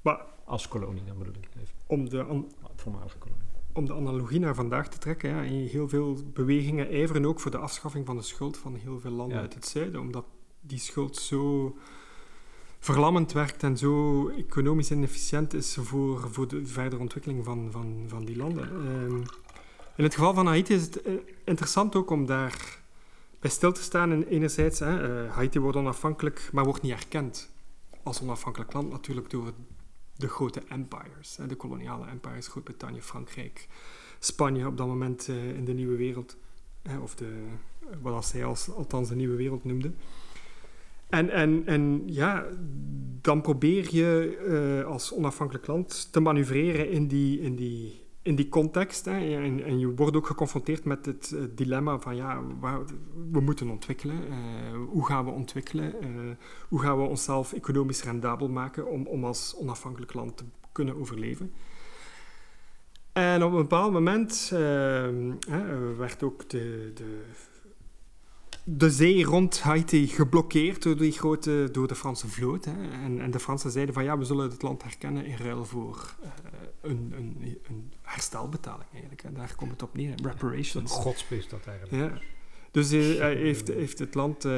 Maar, Als kolonie, dan bedoel ik even. Om de, voormalige kolonie. Om de analogie naar vandaag te trekken, ja, heel veel bewegingen ijveren ook voor de afschaffing van de schuld van heel veel landen uit het zuiden, omdat die schuld zo verlammend werkt en zo economisch inefficiënt is voor, voor de verdere ontwikkeling van, van, van die landen. Um, in het geval van Haiti is het uh, interessant ook om daar bij stil te staan. En enerzijds, hè, uh, Haiti wordt onafhankelijk, maar wordt niet erkend als onafhankelijk land natuurlijk door de grote empires, hè, de koloniale empires, Groot-Brittannië, Frankrijk, Spanje op dat moment uh, in de nieuwe wereld, hè, of de, wat zij als, althans de nieuwe wereld noemde. En, en, en ja, dan probeer je als onafhankelijk land te manoeuvreren in die, in die in die context, hè, en, en, je wordt ook geconfronteerd met het uh, dilemma van ja, we moeten ontwikkelen. Uh, hoe gaan we ontwikkelen? Uh, hoe gaan we onszelf economisch rendabel maken om, om als onafhankelijk land te kunnen overleven? En op een bepaald moment werd ook de, de de zee rond Haiti geblokkeerd door, die grote, door de Franse vloot. Hè. En, en, de Fransen zeiden van ja, we zullen het land herkennen in ruil voor uh, een, een, een, herstelbetaling eigenlijk. En daar komt het op neer, reparations. Godspees dat eigenlijk. Ja. Dus uh, hij heeft, heeft het land... Uh,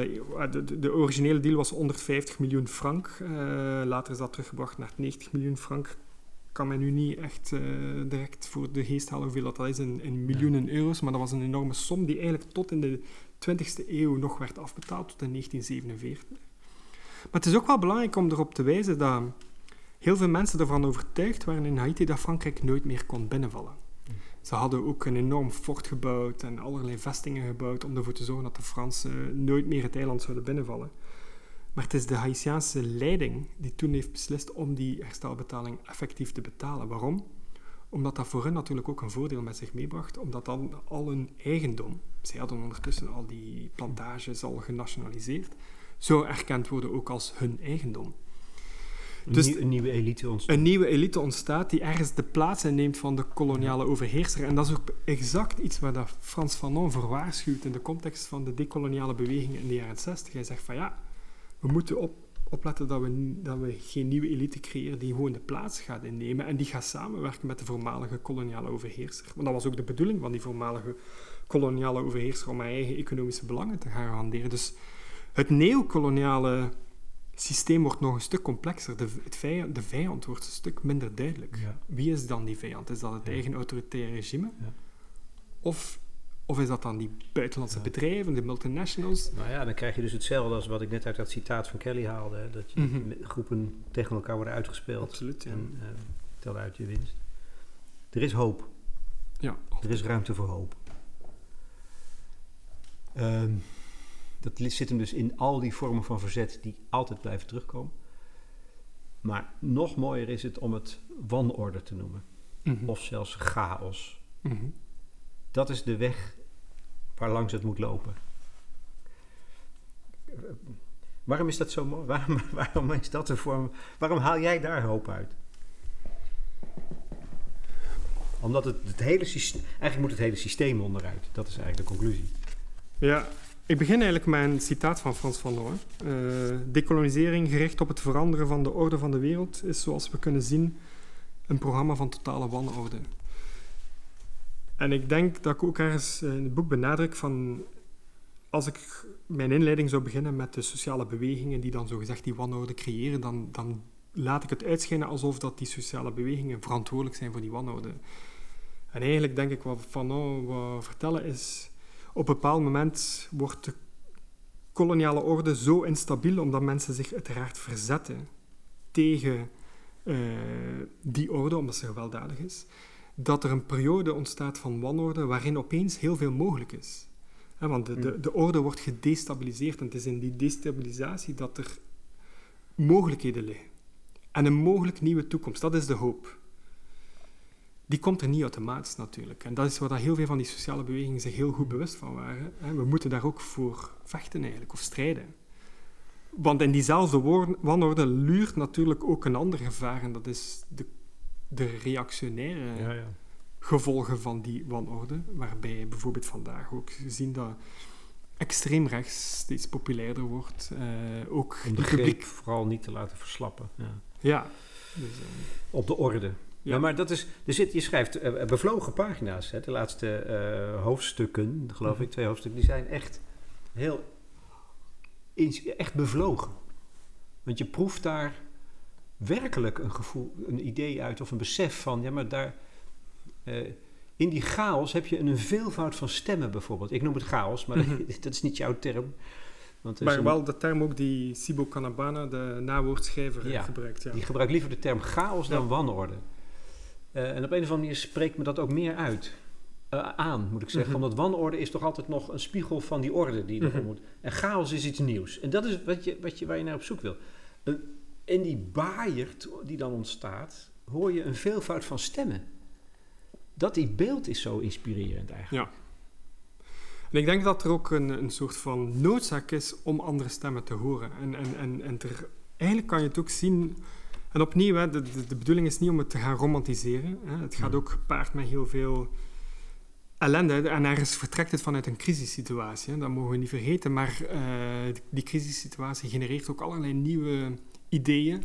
de, de, originele deal was 150 miljoen frank. later is dat teruggebracht naar 90 miljoen frank kan men nu niet echt direct voor de geest halen hoeveel dat is in, in miljoenen euro's. Maar dat was een enorme som die eigenlijk tot in de 20e eeuw nog werd afbetaald tot in 1947. Maar het is ook wel belangrijk om erop te wijzen dat heel veel mensen ervan overtuigd waren in Haiti dat Frankrijk nooit meer kon binnenvallen. Ze hadden ook een enorm fort gebouwd en allerlei vestingen gebouwd om ervoor te zorgen dat de Fransen nooit meer het eiland zouden binnenvallen. Maar het is de Haitiaanse leiding die toen heeft beslist om die herstelbetaling effectief te betalen. Waarom? Omdat dat voor hen natuurlijk ook een voordeel met zich meebracht, omdat dan al hun eigendom, zij hadden ondertussen al die plantages al genationaliseerd, zou erkend worden ook als hun eigendom. Dus een nieuwe elite ontstaat. Een nieuwe elite ontstaat die ergens de plaats inneemt van de koloniale overheerser. En dat is ook exact iets waar dat Frans Fanon voor waarschuwt in de context van de decoloniale beweging in de jaren 60. Hij zegt van ja, we moeten op, opletten dat we, dat we geen nieuwe elite creëren die gewoon de plaats gaat innemen en die gaat samenwerken met de voormalige koloniale overheerser. Want dat was ook de bedoeling van die voormalige koloniale overheerser om haar eigen economische belangen te garanderen. Dus het neocoloniale systeem wordt nog een stuk complexer. De, het vijand, de vijand wordt een stuk minder duidelijk. Wie is dan die vijand? Is dat het eigen autoritaire regime? Ja. Of, of is dat dan die buitenlandse bedrijven, de multinationals? Nou ja, dan krijg je dus hetzelfde als wat ik net uit dat citaat van Kelly haalde. Dat je mhm. groepen tegen elkaar worden uitgespeeld. Absoluut, En uh, tel uit je winst. Er is hoop. Ja. Er is ruimte voor hoop. Um, dat zit hem dus in al die vormen van verzet die altijd blijven terugkomen. Maar nog mooier is het om het wanorde te noemen. Mhm. Of zelfs chaos. Mhm. Dat is de weg waar langs het moet lopen. Waarom is dat zo mooi? Waarom, waarom is dat een vorm? Waarom haal jij daar hoop uit? Omdat het, het hele systeem. Eigenlijk moet het hele systeem onderuit. Dat is eigenlijk de conclusie. Ja, ik begin eigenlijk met een citaat van Frans van Loon. Uh, decolonisering gericht op het veranderen van de orde van de wereld is, zoals we kunnen zien, een programma van totale wanorde. En ik denk dat ik ook ergens in het boek benadruk van als ik mijn inleiding zou beginnen met de sociale bewegingen die dan zogezegd die wanorde creëren, dan, dan laat ik het uitschijnen alsof dat die sociale bewegingen verantwoordelijk zijn voor die wanorde. En eigenlijk denk ik wat Fanon wil vertellen is op een bepaald moment wordt de koloniale orde zo instabiel omdat mensen zich uiteraard verzetten tegen uh, die orde, omdat ze gewelddadig is, dat er een periode ontstaat van wanorde waarin opeens heel veel mogelijk is. want de, de, hmm. de, orde wordt gedestabiliseerd en het is in die destabilisatie dat er mogelijkheden liggen. En een mogelijk nieuwe toekomst, dat is de hoop die komt er niet automatisch natuurlijk. En dat is waar heel veel van die sociale bewegingen zich heel goed bewust van waren. We moeten daar ook voor vechten eigenlijk, of strijden. Want in diezelfde wanorde luurt natuurlijk ook een ander gevaar, en dat is de, de reactionaire ja, ja. gevolgen van die wanorde, waarbij bijvoorbeeld vandaag ook zien dat extreem rechts steeds populairder wordt. Uh, ook Om de publiek vooral niet te laten verslappen. Ja. ja dus, uh, Op de orde. Ja, maar dat is, er zit, je schrijft uh, bevlogen pagina's. Hè, de laatste hoofdstukken, geloof ik, mhm. twee hoofdstukken, die zijn echt heel echt bevlogen. Want je proeft daar werkelijk een gevoel, een idee uit of een besef van, ja, maar daar. Uh, in die chaos heb je een veelvoud van stemmen bijvoorbeeld. Ik noem het chaos, maar mhm. dat is niet jouw term. Want maar wel de term ook die Sibo Kanabana, de nawoordschrijver, ja, gebruikt. Ja. Die gebruikt liever de term chaos dan wanorde. Eh, en op een of andere manier spreekt me dat ook meer uit. Uh, aan, moet ik zeggen. Mm Omdat wanorde is toch altijd nog een spiegel van die orde die er mm moet. En chaos is iets nieuws. En dat is wat je, wat je, waar je naar op zoek wil. In die baaierd die dan ontstaat, hoor je een veelvoud van stemmen. Dat die beeld is zo inspirerend eigenlijk. Ja. En ik denk dat er ook een, een soort van noodzaak is om andere stemmen te horen. En, en, en, en ter, eigenlijk kan je het ook zien en opnieuw, hè, de, de, de, bedoeling is niet om het te gaan romantiseren. Hè. Het gaat ook gepaard met heel veel ellende. En ergens vertrekt het vanuit een crisissituatie. Hè. Dat mogen we niet vergeten. Maar uh, die crisissituatie genereert ook allerlei nieuwe ideeën.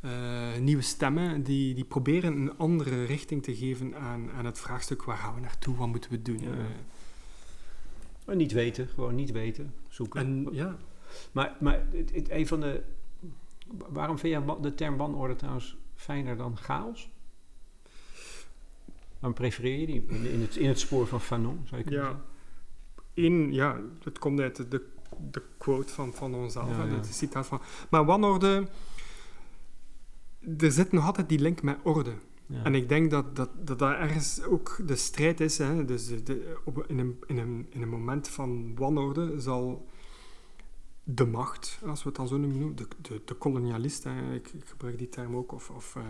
Uh, nieuwe stemmen die, die proberen een andere richting te geven aan, aan het vraagstuk waar gaan we naartoe, wat moeten we doen. Ja. Uh, maar niet weten, gewoon niet weten, zoeken. En, ja. Maar, maar het, een van de Waarom vind jij de term wanorde trouwens fijner dan chaos? Waarom prefereer je die in het, in het spoor van Fanon, zou je kunnen ja. In, ja, het komt uit de, de quote van, van onszelf, ja, ja. het citaat van... Maar wanorde... Er zit nog altijd die link met orde. Ja. En ik denk dat, dat, dat dat ergens ook de strijd is. Hè? Dus de, op, in, een, in, een, in een moment van wanorde zal de macht, als we het dan zo noemen, de, de, de kolonialist, ik, ik, gebruik die term ook, of, of uh,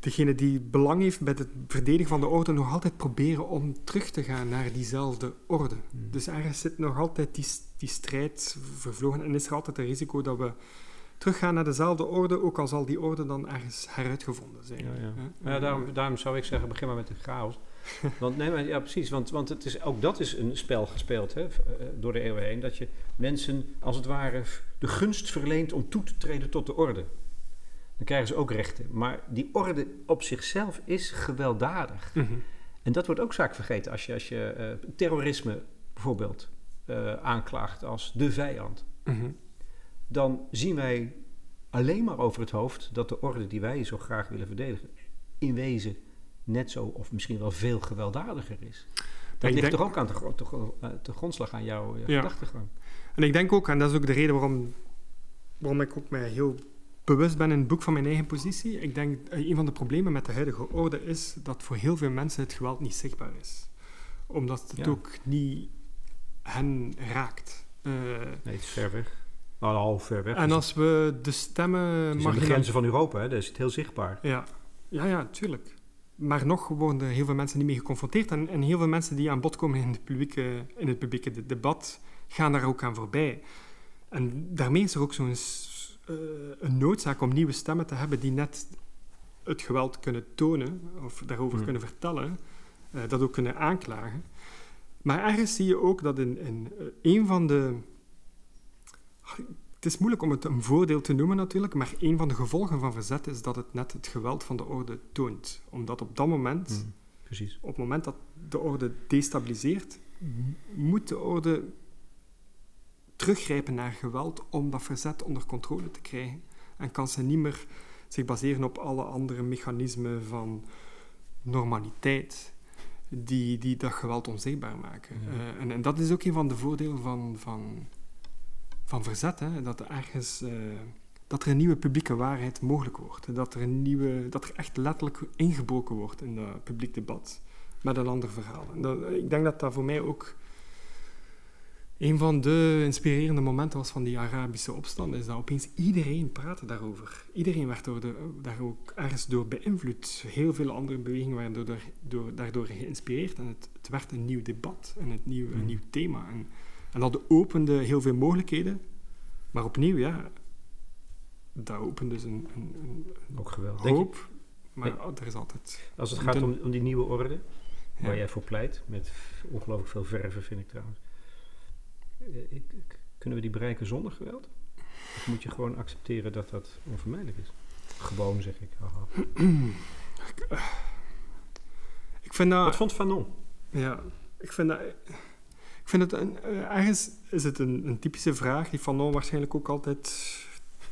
degene die belang heeft bij het verdedigen van de orde, nog altijd proberen om terug te gaan naar diezelfde orde. Hmm. Dus ergens zit nog altijd die, die strijd vervlogen en is er altijd het risico dat we teruggaan naar dezelfde orde, ook al zal die orde dan ergens heruitgevonden zijn. Ja, ja. ja daarom, daarom zou ik zeggen, begin maar met de chaos. Want, nee, maar, ja, precies. Want, want het is, ook dat is een spel gespeeld hè, eh, door de eeuwen heen. Dat je mensen als het ware de gunst verleent om toe te treden tot de orde. Dan krijgen ze ook rechten. Maar die orde op zichzelf is gewelddadig. Mhm. En dat wordt ook vaak vergeten als je, als je eh, terrorisme bijvoorbeeld eh, aanklaagt als de vijand. Mhm. Dan zien wij alleen maar over het hoofd dat de orde die wij zo graag willen verdedigen, in wezen net zo of misschien wel veel gewelddadiger is. Dat ligt denk- toch ook aan de, eh, te grondslag aan jouw Ja. gedachtegang. En ik denk ook, en dat is ook de reden waarom, waarom ik ook mij heel bewust ben in het boek van mijn eigen positie. Ik denk, eh, een van de problemen met de huidige orde is dat voor heel veel mensen het geweld niet zichtbaar is. Omdat het Ja. ook niet hen raakt. Eh, Nee, het is ver weg. Nou, half ver weg. en als we de stemmen... het is de grenzen van Europa, hè? dat is het heel zichtbaar. Ja, ja, ja, tuurlijk. Maar nog worden heel veel mensen niet mee geconfronteerd. En, en heel veel mensen die aan bod komen in, de publieke, in het publieke de- debat, gaan daar ook aan voorbij. En daarmee is er ook zo'n eh, een noodzaak om nieuwe stemmen te hebben die net het geweld kunnen tonen, of daarover Hmm. kunnen vertellen, eh, dat ook kunnen aanklagen. Maar ergens zie je ook dat in, in eh, een van de... Het is moeilijk om het een voordeel te noemen natuurlijk, maar een van de gevolgen van verzet is dat het net het geweld van de orde toont. Omdat op dat moment, Mm, precies. op het moment dat de orde destabiliseert, moet de orde teruggrijpen naar geweld om dat verzet onder controle te krijgen. En kan ze niet meer zich baseren op alle andere mechanismen van normaliteit die, die dat geweld onzichtbaar maken. Ja. Eh, en, en dat is ook een van de voordelen van, van, van verzet, hè? dat er ergens... eh, dat er een nieuwe publieke waarheid mogelijk wordt. Dat er, een nieuwe, dat er echt letterlijk ingebroken wordt in dat publiek debat met een ander verhaal. En dat, ik denk dat dat voor mij ook een van de inspirerende momenten was van die Arabische opstand. Is dat opeens iedereen praatte daarover. Iedereen werd door de, daar ook ergens door beïnvloed. Heel veel andere bewegingen werden door, door, daardoor geïnspireerd. En het, het werd een nieuw debat en het nieuw, een Mhm. nieuw thema. En, en dat opende heel veel mogelijkheden. Maar opnieuw, ja, dat opent dus een, een, een Ook geweldig. Je, hoop. Maar er is altijd... als het gaat om, om die nieuwe orde, Ja. waar jij voor pleit, met ongelooflijk veel verven vind ik trouwens. Eh, kunnen we die bereiken zonder geweld? Of moet je gewoon accepteren dat dat onvermijdelijk is? Gewoon zeg ik. Ik vind dat... Wat vond Fanon? Ja, ik vind dat... Ik vind het een, eh, ergens is het een, een typische vraag die Fanon waarschijnlijk ook altijd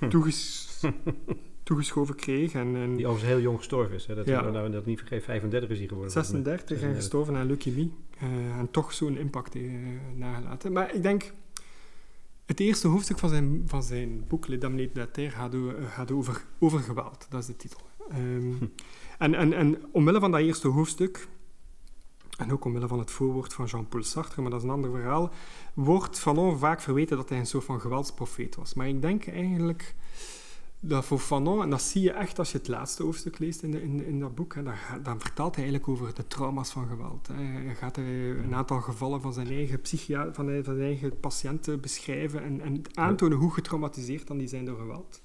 toeges, toegeschoven kreeg. En, en Die overigens heel jong gestorven is. Hè? Dat Ja. we nou dat niet vergeten, 35 is hij geworden. volgens mij. 36 en gestorven aan leukemie. eh, en toch zo'n impact eh, nagelaten. Maar ik denk... Het eerste hoofdstuk van zijn, van zijn boek, Les Dames de la Terre, gaat, eh, over, over geweld. Dat is de titel. Ehm, en, en, en omwille van dat eerste hoofdstuk, en ook omwille van het voorwoord van Jean-Paul Sartre, maar dat is een ander verhaal, wordt Fanon vaak verweten dat hij een soort van geweldsprofeet was. Maar ik denk eigenlijk dat voor Fanon, en dat zie je echt als je het laatste hoofdstuk leest in, in, in dat boek, hè, dan, vertelt hij eigenlijk over de trauma's van geweld. Hij gaat een aantal gevallen van zijn eigen, van, van zijn eigen patiënten beschrijven en, en aantonen hoe getraumatiseerd dan die zijn door geweld.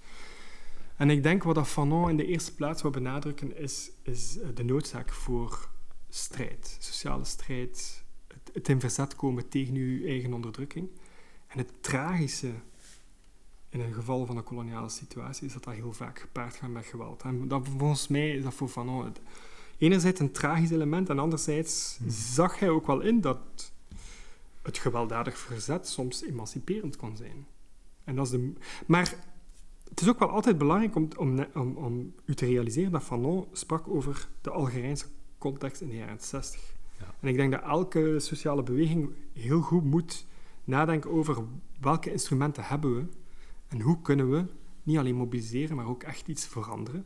En ik denk wat dat Fanon in de eerste plaats wil benadrukken, is, is eh, de noodzaak voor strijd, sociale strijd, het, het in verzet komen tegen uw eigen onderdrukking. En het tragische in een geval van een koloniale situatie is dat dat heel vaak gepaard gaat met geweld. En dat, volgens mij is dat voor Fanon het- enerzijds een tragisch element en anderzijds Mhm. zag hij ook wel in dat het gewelddadig verzet soms emanciperend kan zijn. En dat is de, maar het is ook wel altijd belangrijk om, om, om, om u te realiseren dat Fanon sprak over de Algerijnse context in de jaren 60. Ja. En ik denk dat elke sociale beweging heel goed moet nadenken over welke instrumenten hebben we en hoe kunnen we niet alleen mobiliseren, maar ook echt iets veranderen.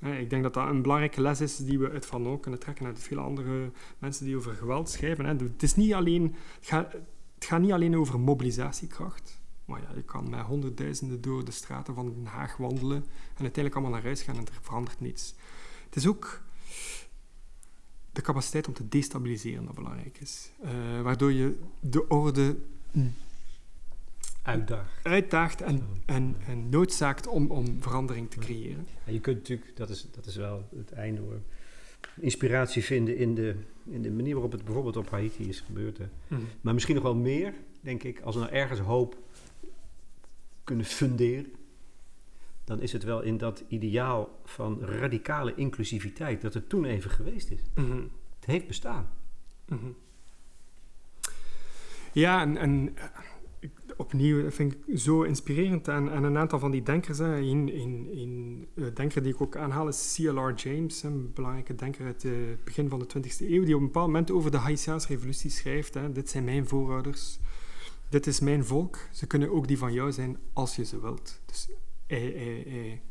Ik denk dat dat een belangrijke les is die we uit Fanon kunnen trekken uit vele andere mensen die over geweld schrijven. Het, is niet alleen, het, gaat, het gaat niet alleen over mobilisatiekracht. Maar ja, je kan met honderdduizenden door de straten van Den Haag wandelen en uiteindelijk allemaal naar huis gaan en er verandert niets. Het is ook de capaciteit om te destabiliseren dat belangrijk is. Eh, waardoor je de orde Uitdaag. uitdaagt en, en, en noodzaakt om, om verandering te creëren. Ja, je kunt natuurlijk, dat is, dat is wel het einde hoor. inspiratie vinden in de, in de manier waarop het bijvoorbeeld op Haiti is gebeurd. Hè. Mhm. Maar misschien nog wel meer, denk ik, als we nou ergens hoop kunnen funderen, dan is het wel in dat ideaal van radicale inclusiviteit dat het toen even geweest is. Mhm. Het heeft bestaan. Mhm. Ja, en, en opnieuw vind ik zo inspirerend. En, en een aantal van die denkers, hè, een, een, een eh, denker die ik ook aanhaal is C.L.R. James, een belangrijke denker uit het begin van de 20e eeuw, die op een bepaald moment over de Haitiaanse revolutie schrijft. Hè, dit zijn mijn voorouders, dit is mijn volk, ze kunnen ook die van jou zijn als je ze wilt. Dus hij, hij, hij,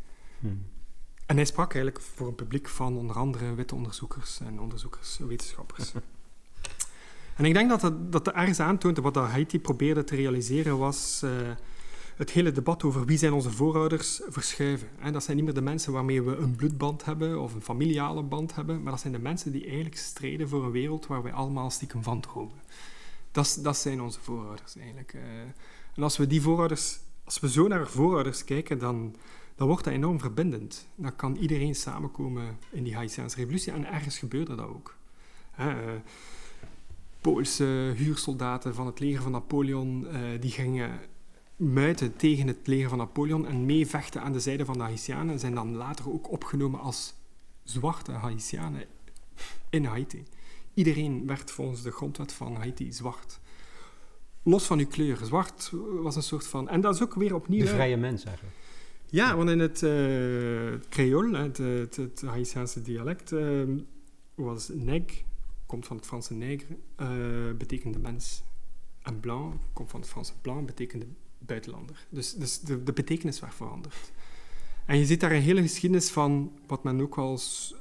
en hij sprak eigenlijk voor een publiek van onder andere witte onderzoekers en onderzoekers, wetenschappers. en ik denk dat dat, dat er ergens aantoont wat dat Haiti probeerde te realiseren was eh, het hele debat over wie zijn onze voorouders verschuiven. En dat zijn niet meer de mensen waarmee we een bloedband hebben of een familiale band hebben, maar dat zijn de mensen die eigenlijk strijden voor een wereld waar wij allemaal stiekem van dromen. Dat, dat zijn onze voorouders eigenlijk. eh. en als we die voorouders, als we zo naar voorouders kijken, dan, dan wordt dat enorm verbindend. Dan kan iedereen samenkomen in die Haitiaanse revolutie. En ergens gebeurde dat ook. Hè, eh, Poolse huursoldaten van het leger van Napoleon, eh, die gingen muiten tegen het leger van Napoleon en meevechten aan de zijde van de Haitianen, zijn dan later ook opgenomen als zwarte Haitianen in Haiti. Iedereen werd volgens de grondwet van Haiti zwart. Los van uw kleur. Zwart was een soort van... En dat is ook weer opnieuw... De vrije mens eigenlijk. ja, want in het Creool, hè, het, het, het Haitiaanse dialect, eh, was neg, komt van het Franse nègre, eh betekende mens. En blanc komt van het Franse blanc, betekende buitenlander. Dus, dus de, de betekenis werd veranderd. En je ziet daar een hele geschiedenis van wat men ook wel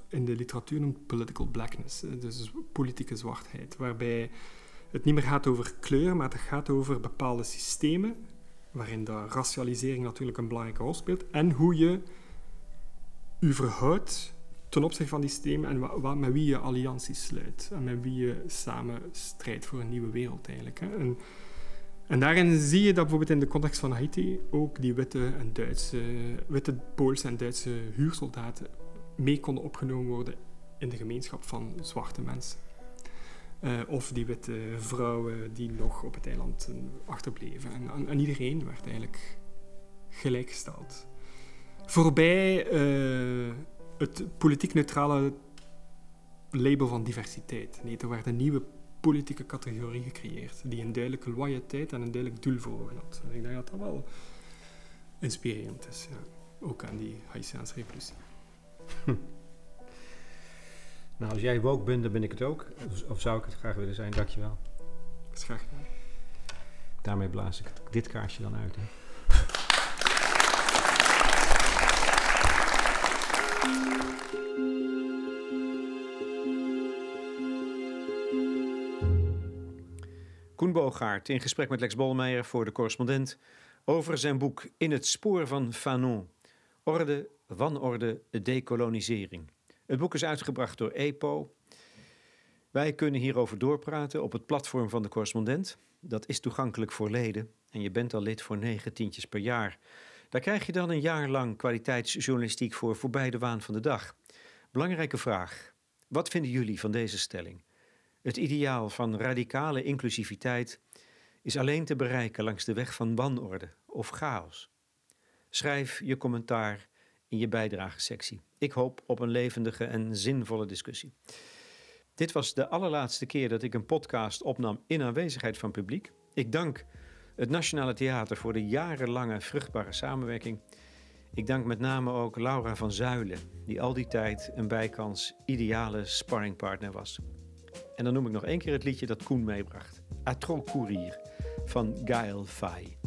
in de literatuur noemt political blackness, dus politieke zwartheid, waarbij het niet meer gaat over kleur, maar het gaat over bepaalde systemen waarin de racialisering natuurlijk een belangrijke rol speelt, en hoe je je verhoudt ten opzichte van die systemen en met wie je allianties sluit en met wie je samen strijdt voor een nieuwe wereld eigenlijk. Hè. En, en daarin zie je dat bijvoorbeeld in de context van Haiti ook die witte en Duitse, witte Poolse en Duitse huursoldaten mee konden opgenomen worden in de gemeenschap van zwarte mensen. Eh, of die witte vrouwen die nog op het eiland achterbleven. En, en, en iedereen werd eigenlijk gelijkgesteld. Voorbij eh, het politiek neutrale label van diversiteit. Nee, er werd een nieuwe politieke categorie gecreëerd die een duidelijke loyaliteit en een duidelijk doel voor ogen had. En ik denk dat dat wel inspirerend is, ja. ook aan die Haitiaanse revolutie. Nou, als jij woke bent, dan ben ik het ook. Of, of zou ik het graag willen zijn. Dankjewel. Dat is graag gedaan. Daarmee blaas ik dit kaarsje dan uit. Hè. Koen Boogaard in gesprek met Lex Bolmeijer voor de correspondent over zijn boek In het spoor van Fanon. Orde, wanorde, decolonisering. Het boek is uitgebracht door EPO. Wij kunnen hierover doorpraten op het platform van de correspondent. Dat is toegankelijk voor leden en je bent al lid voor negen tientjes per jaar. Daar krijg je dan een jaar lang kwaliteitsjournalistiek voor voorbij de waan van de dag. Belangrijke vraag. Wat vinden jullie van deze stelling? Het ideaal van radicale inclusiviteit is alleen te bereiken langs de weg van wanorde of chaos. Schrijf je commentaar in je bijdragesectie. Ik hoop op een levendige en zinvolle discussie. Dit was de allerlaatste keer dat ik een podcast opnam in aanwezigheid van publiek. Ik dank het Nationale Theater voor de jarenlange vruchtbare samenwerking. Ik dank met name ook Laura van Zuilen, die al die tijd een bijkans ideale sparringpartner was. En dan noem ik nog één keer het liedje dat Koen meebracht. A trop courir van Gaël Faye.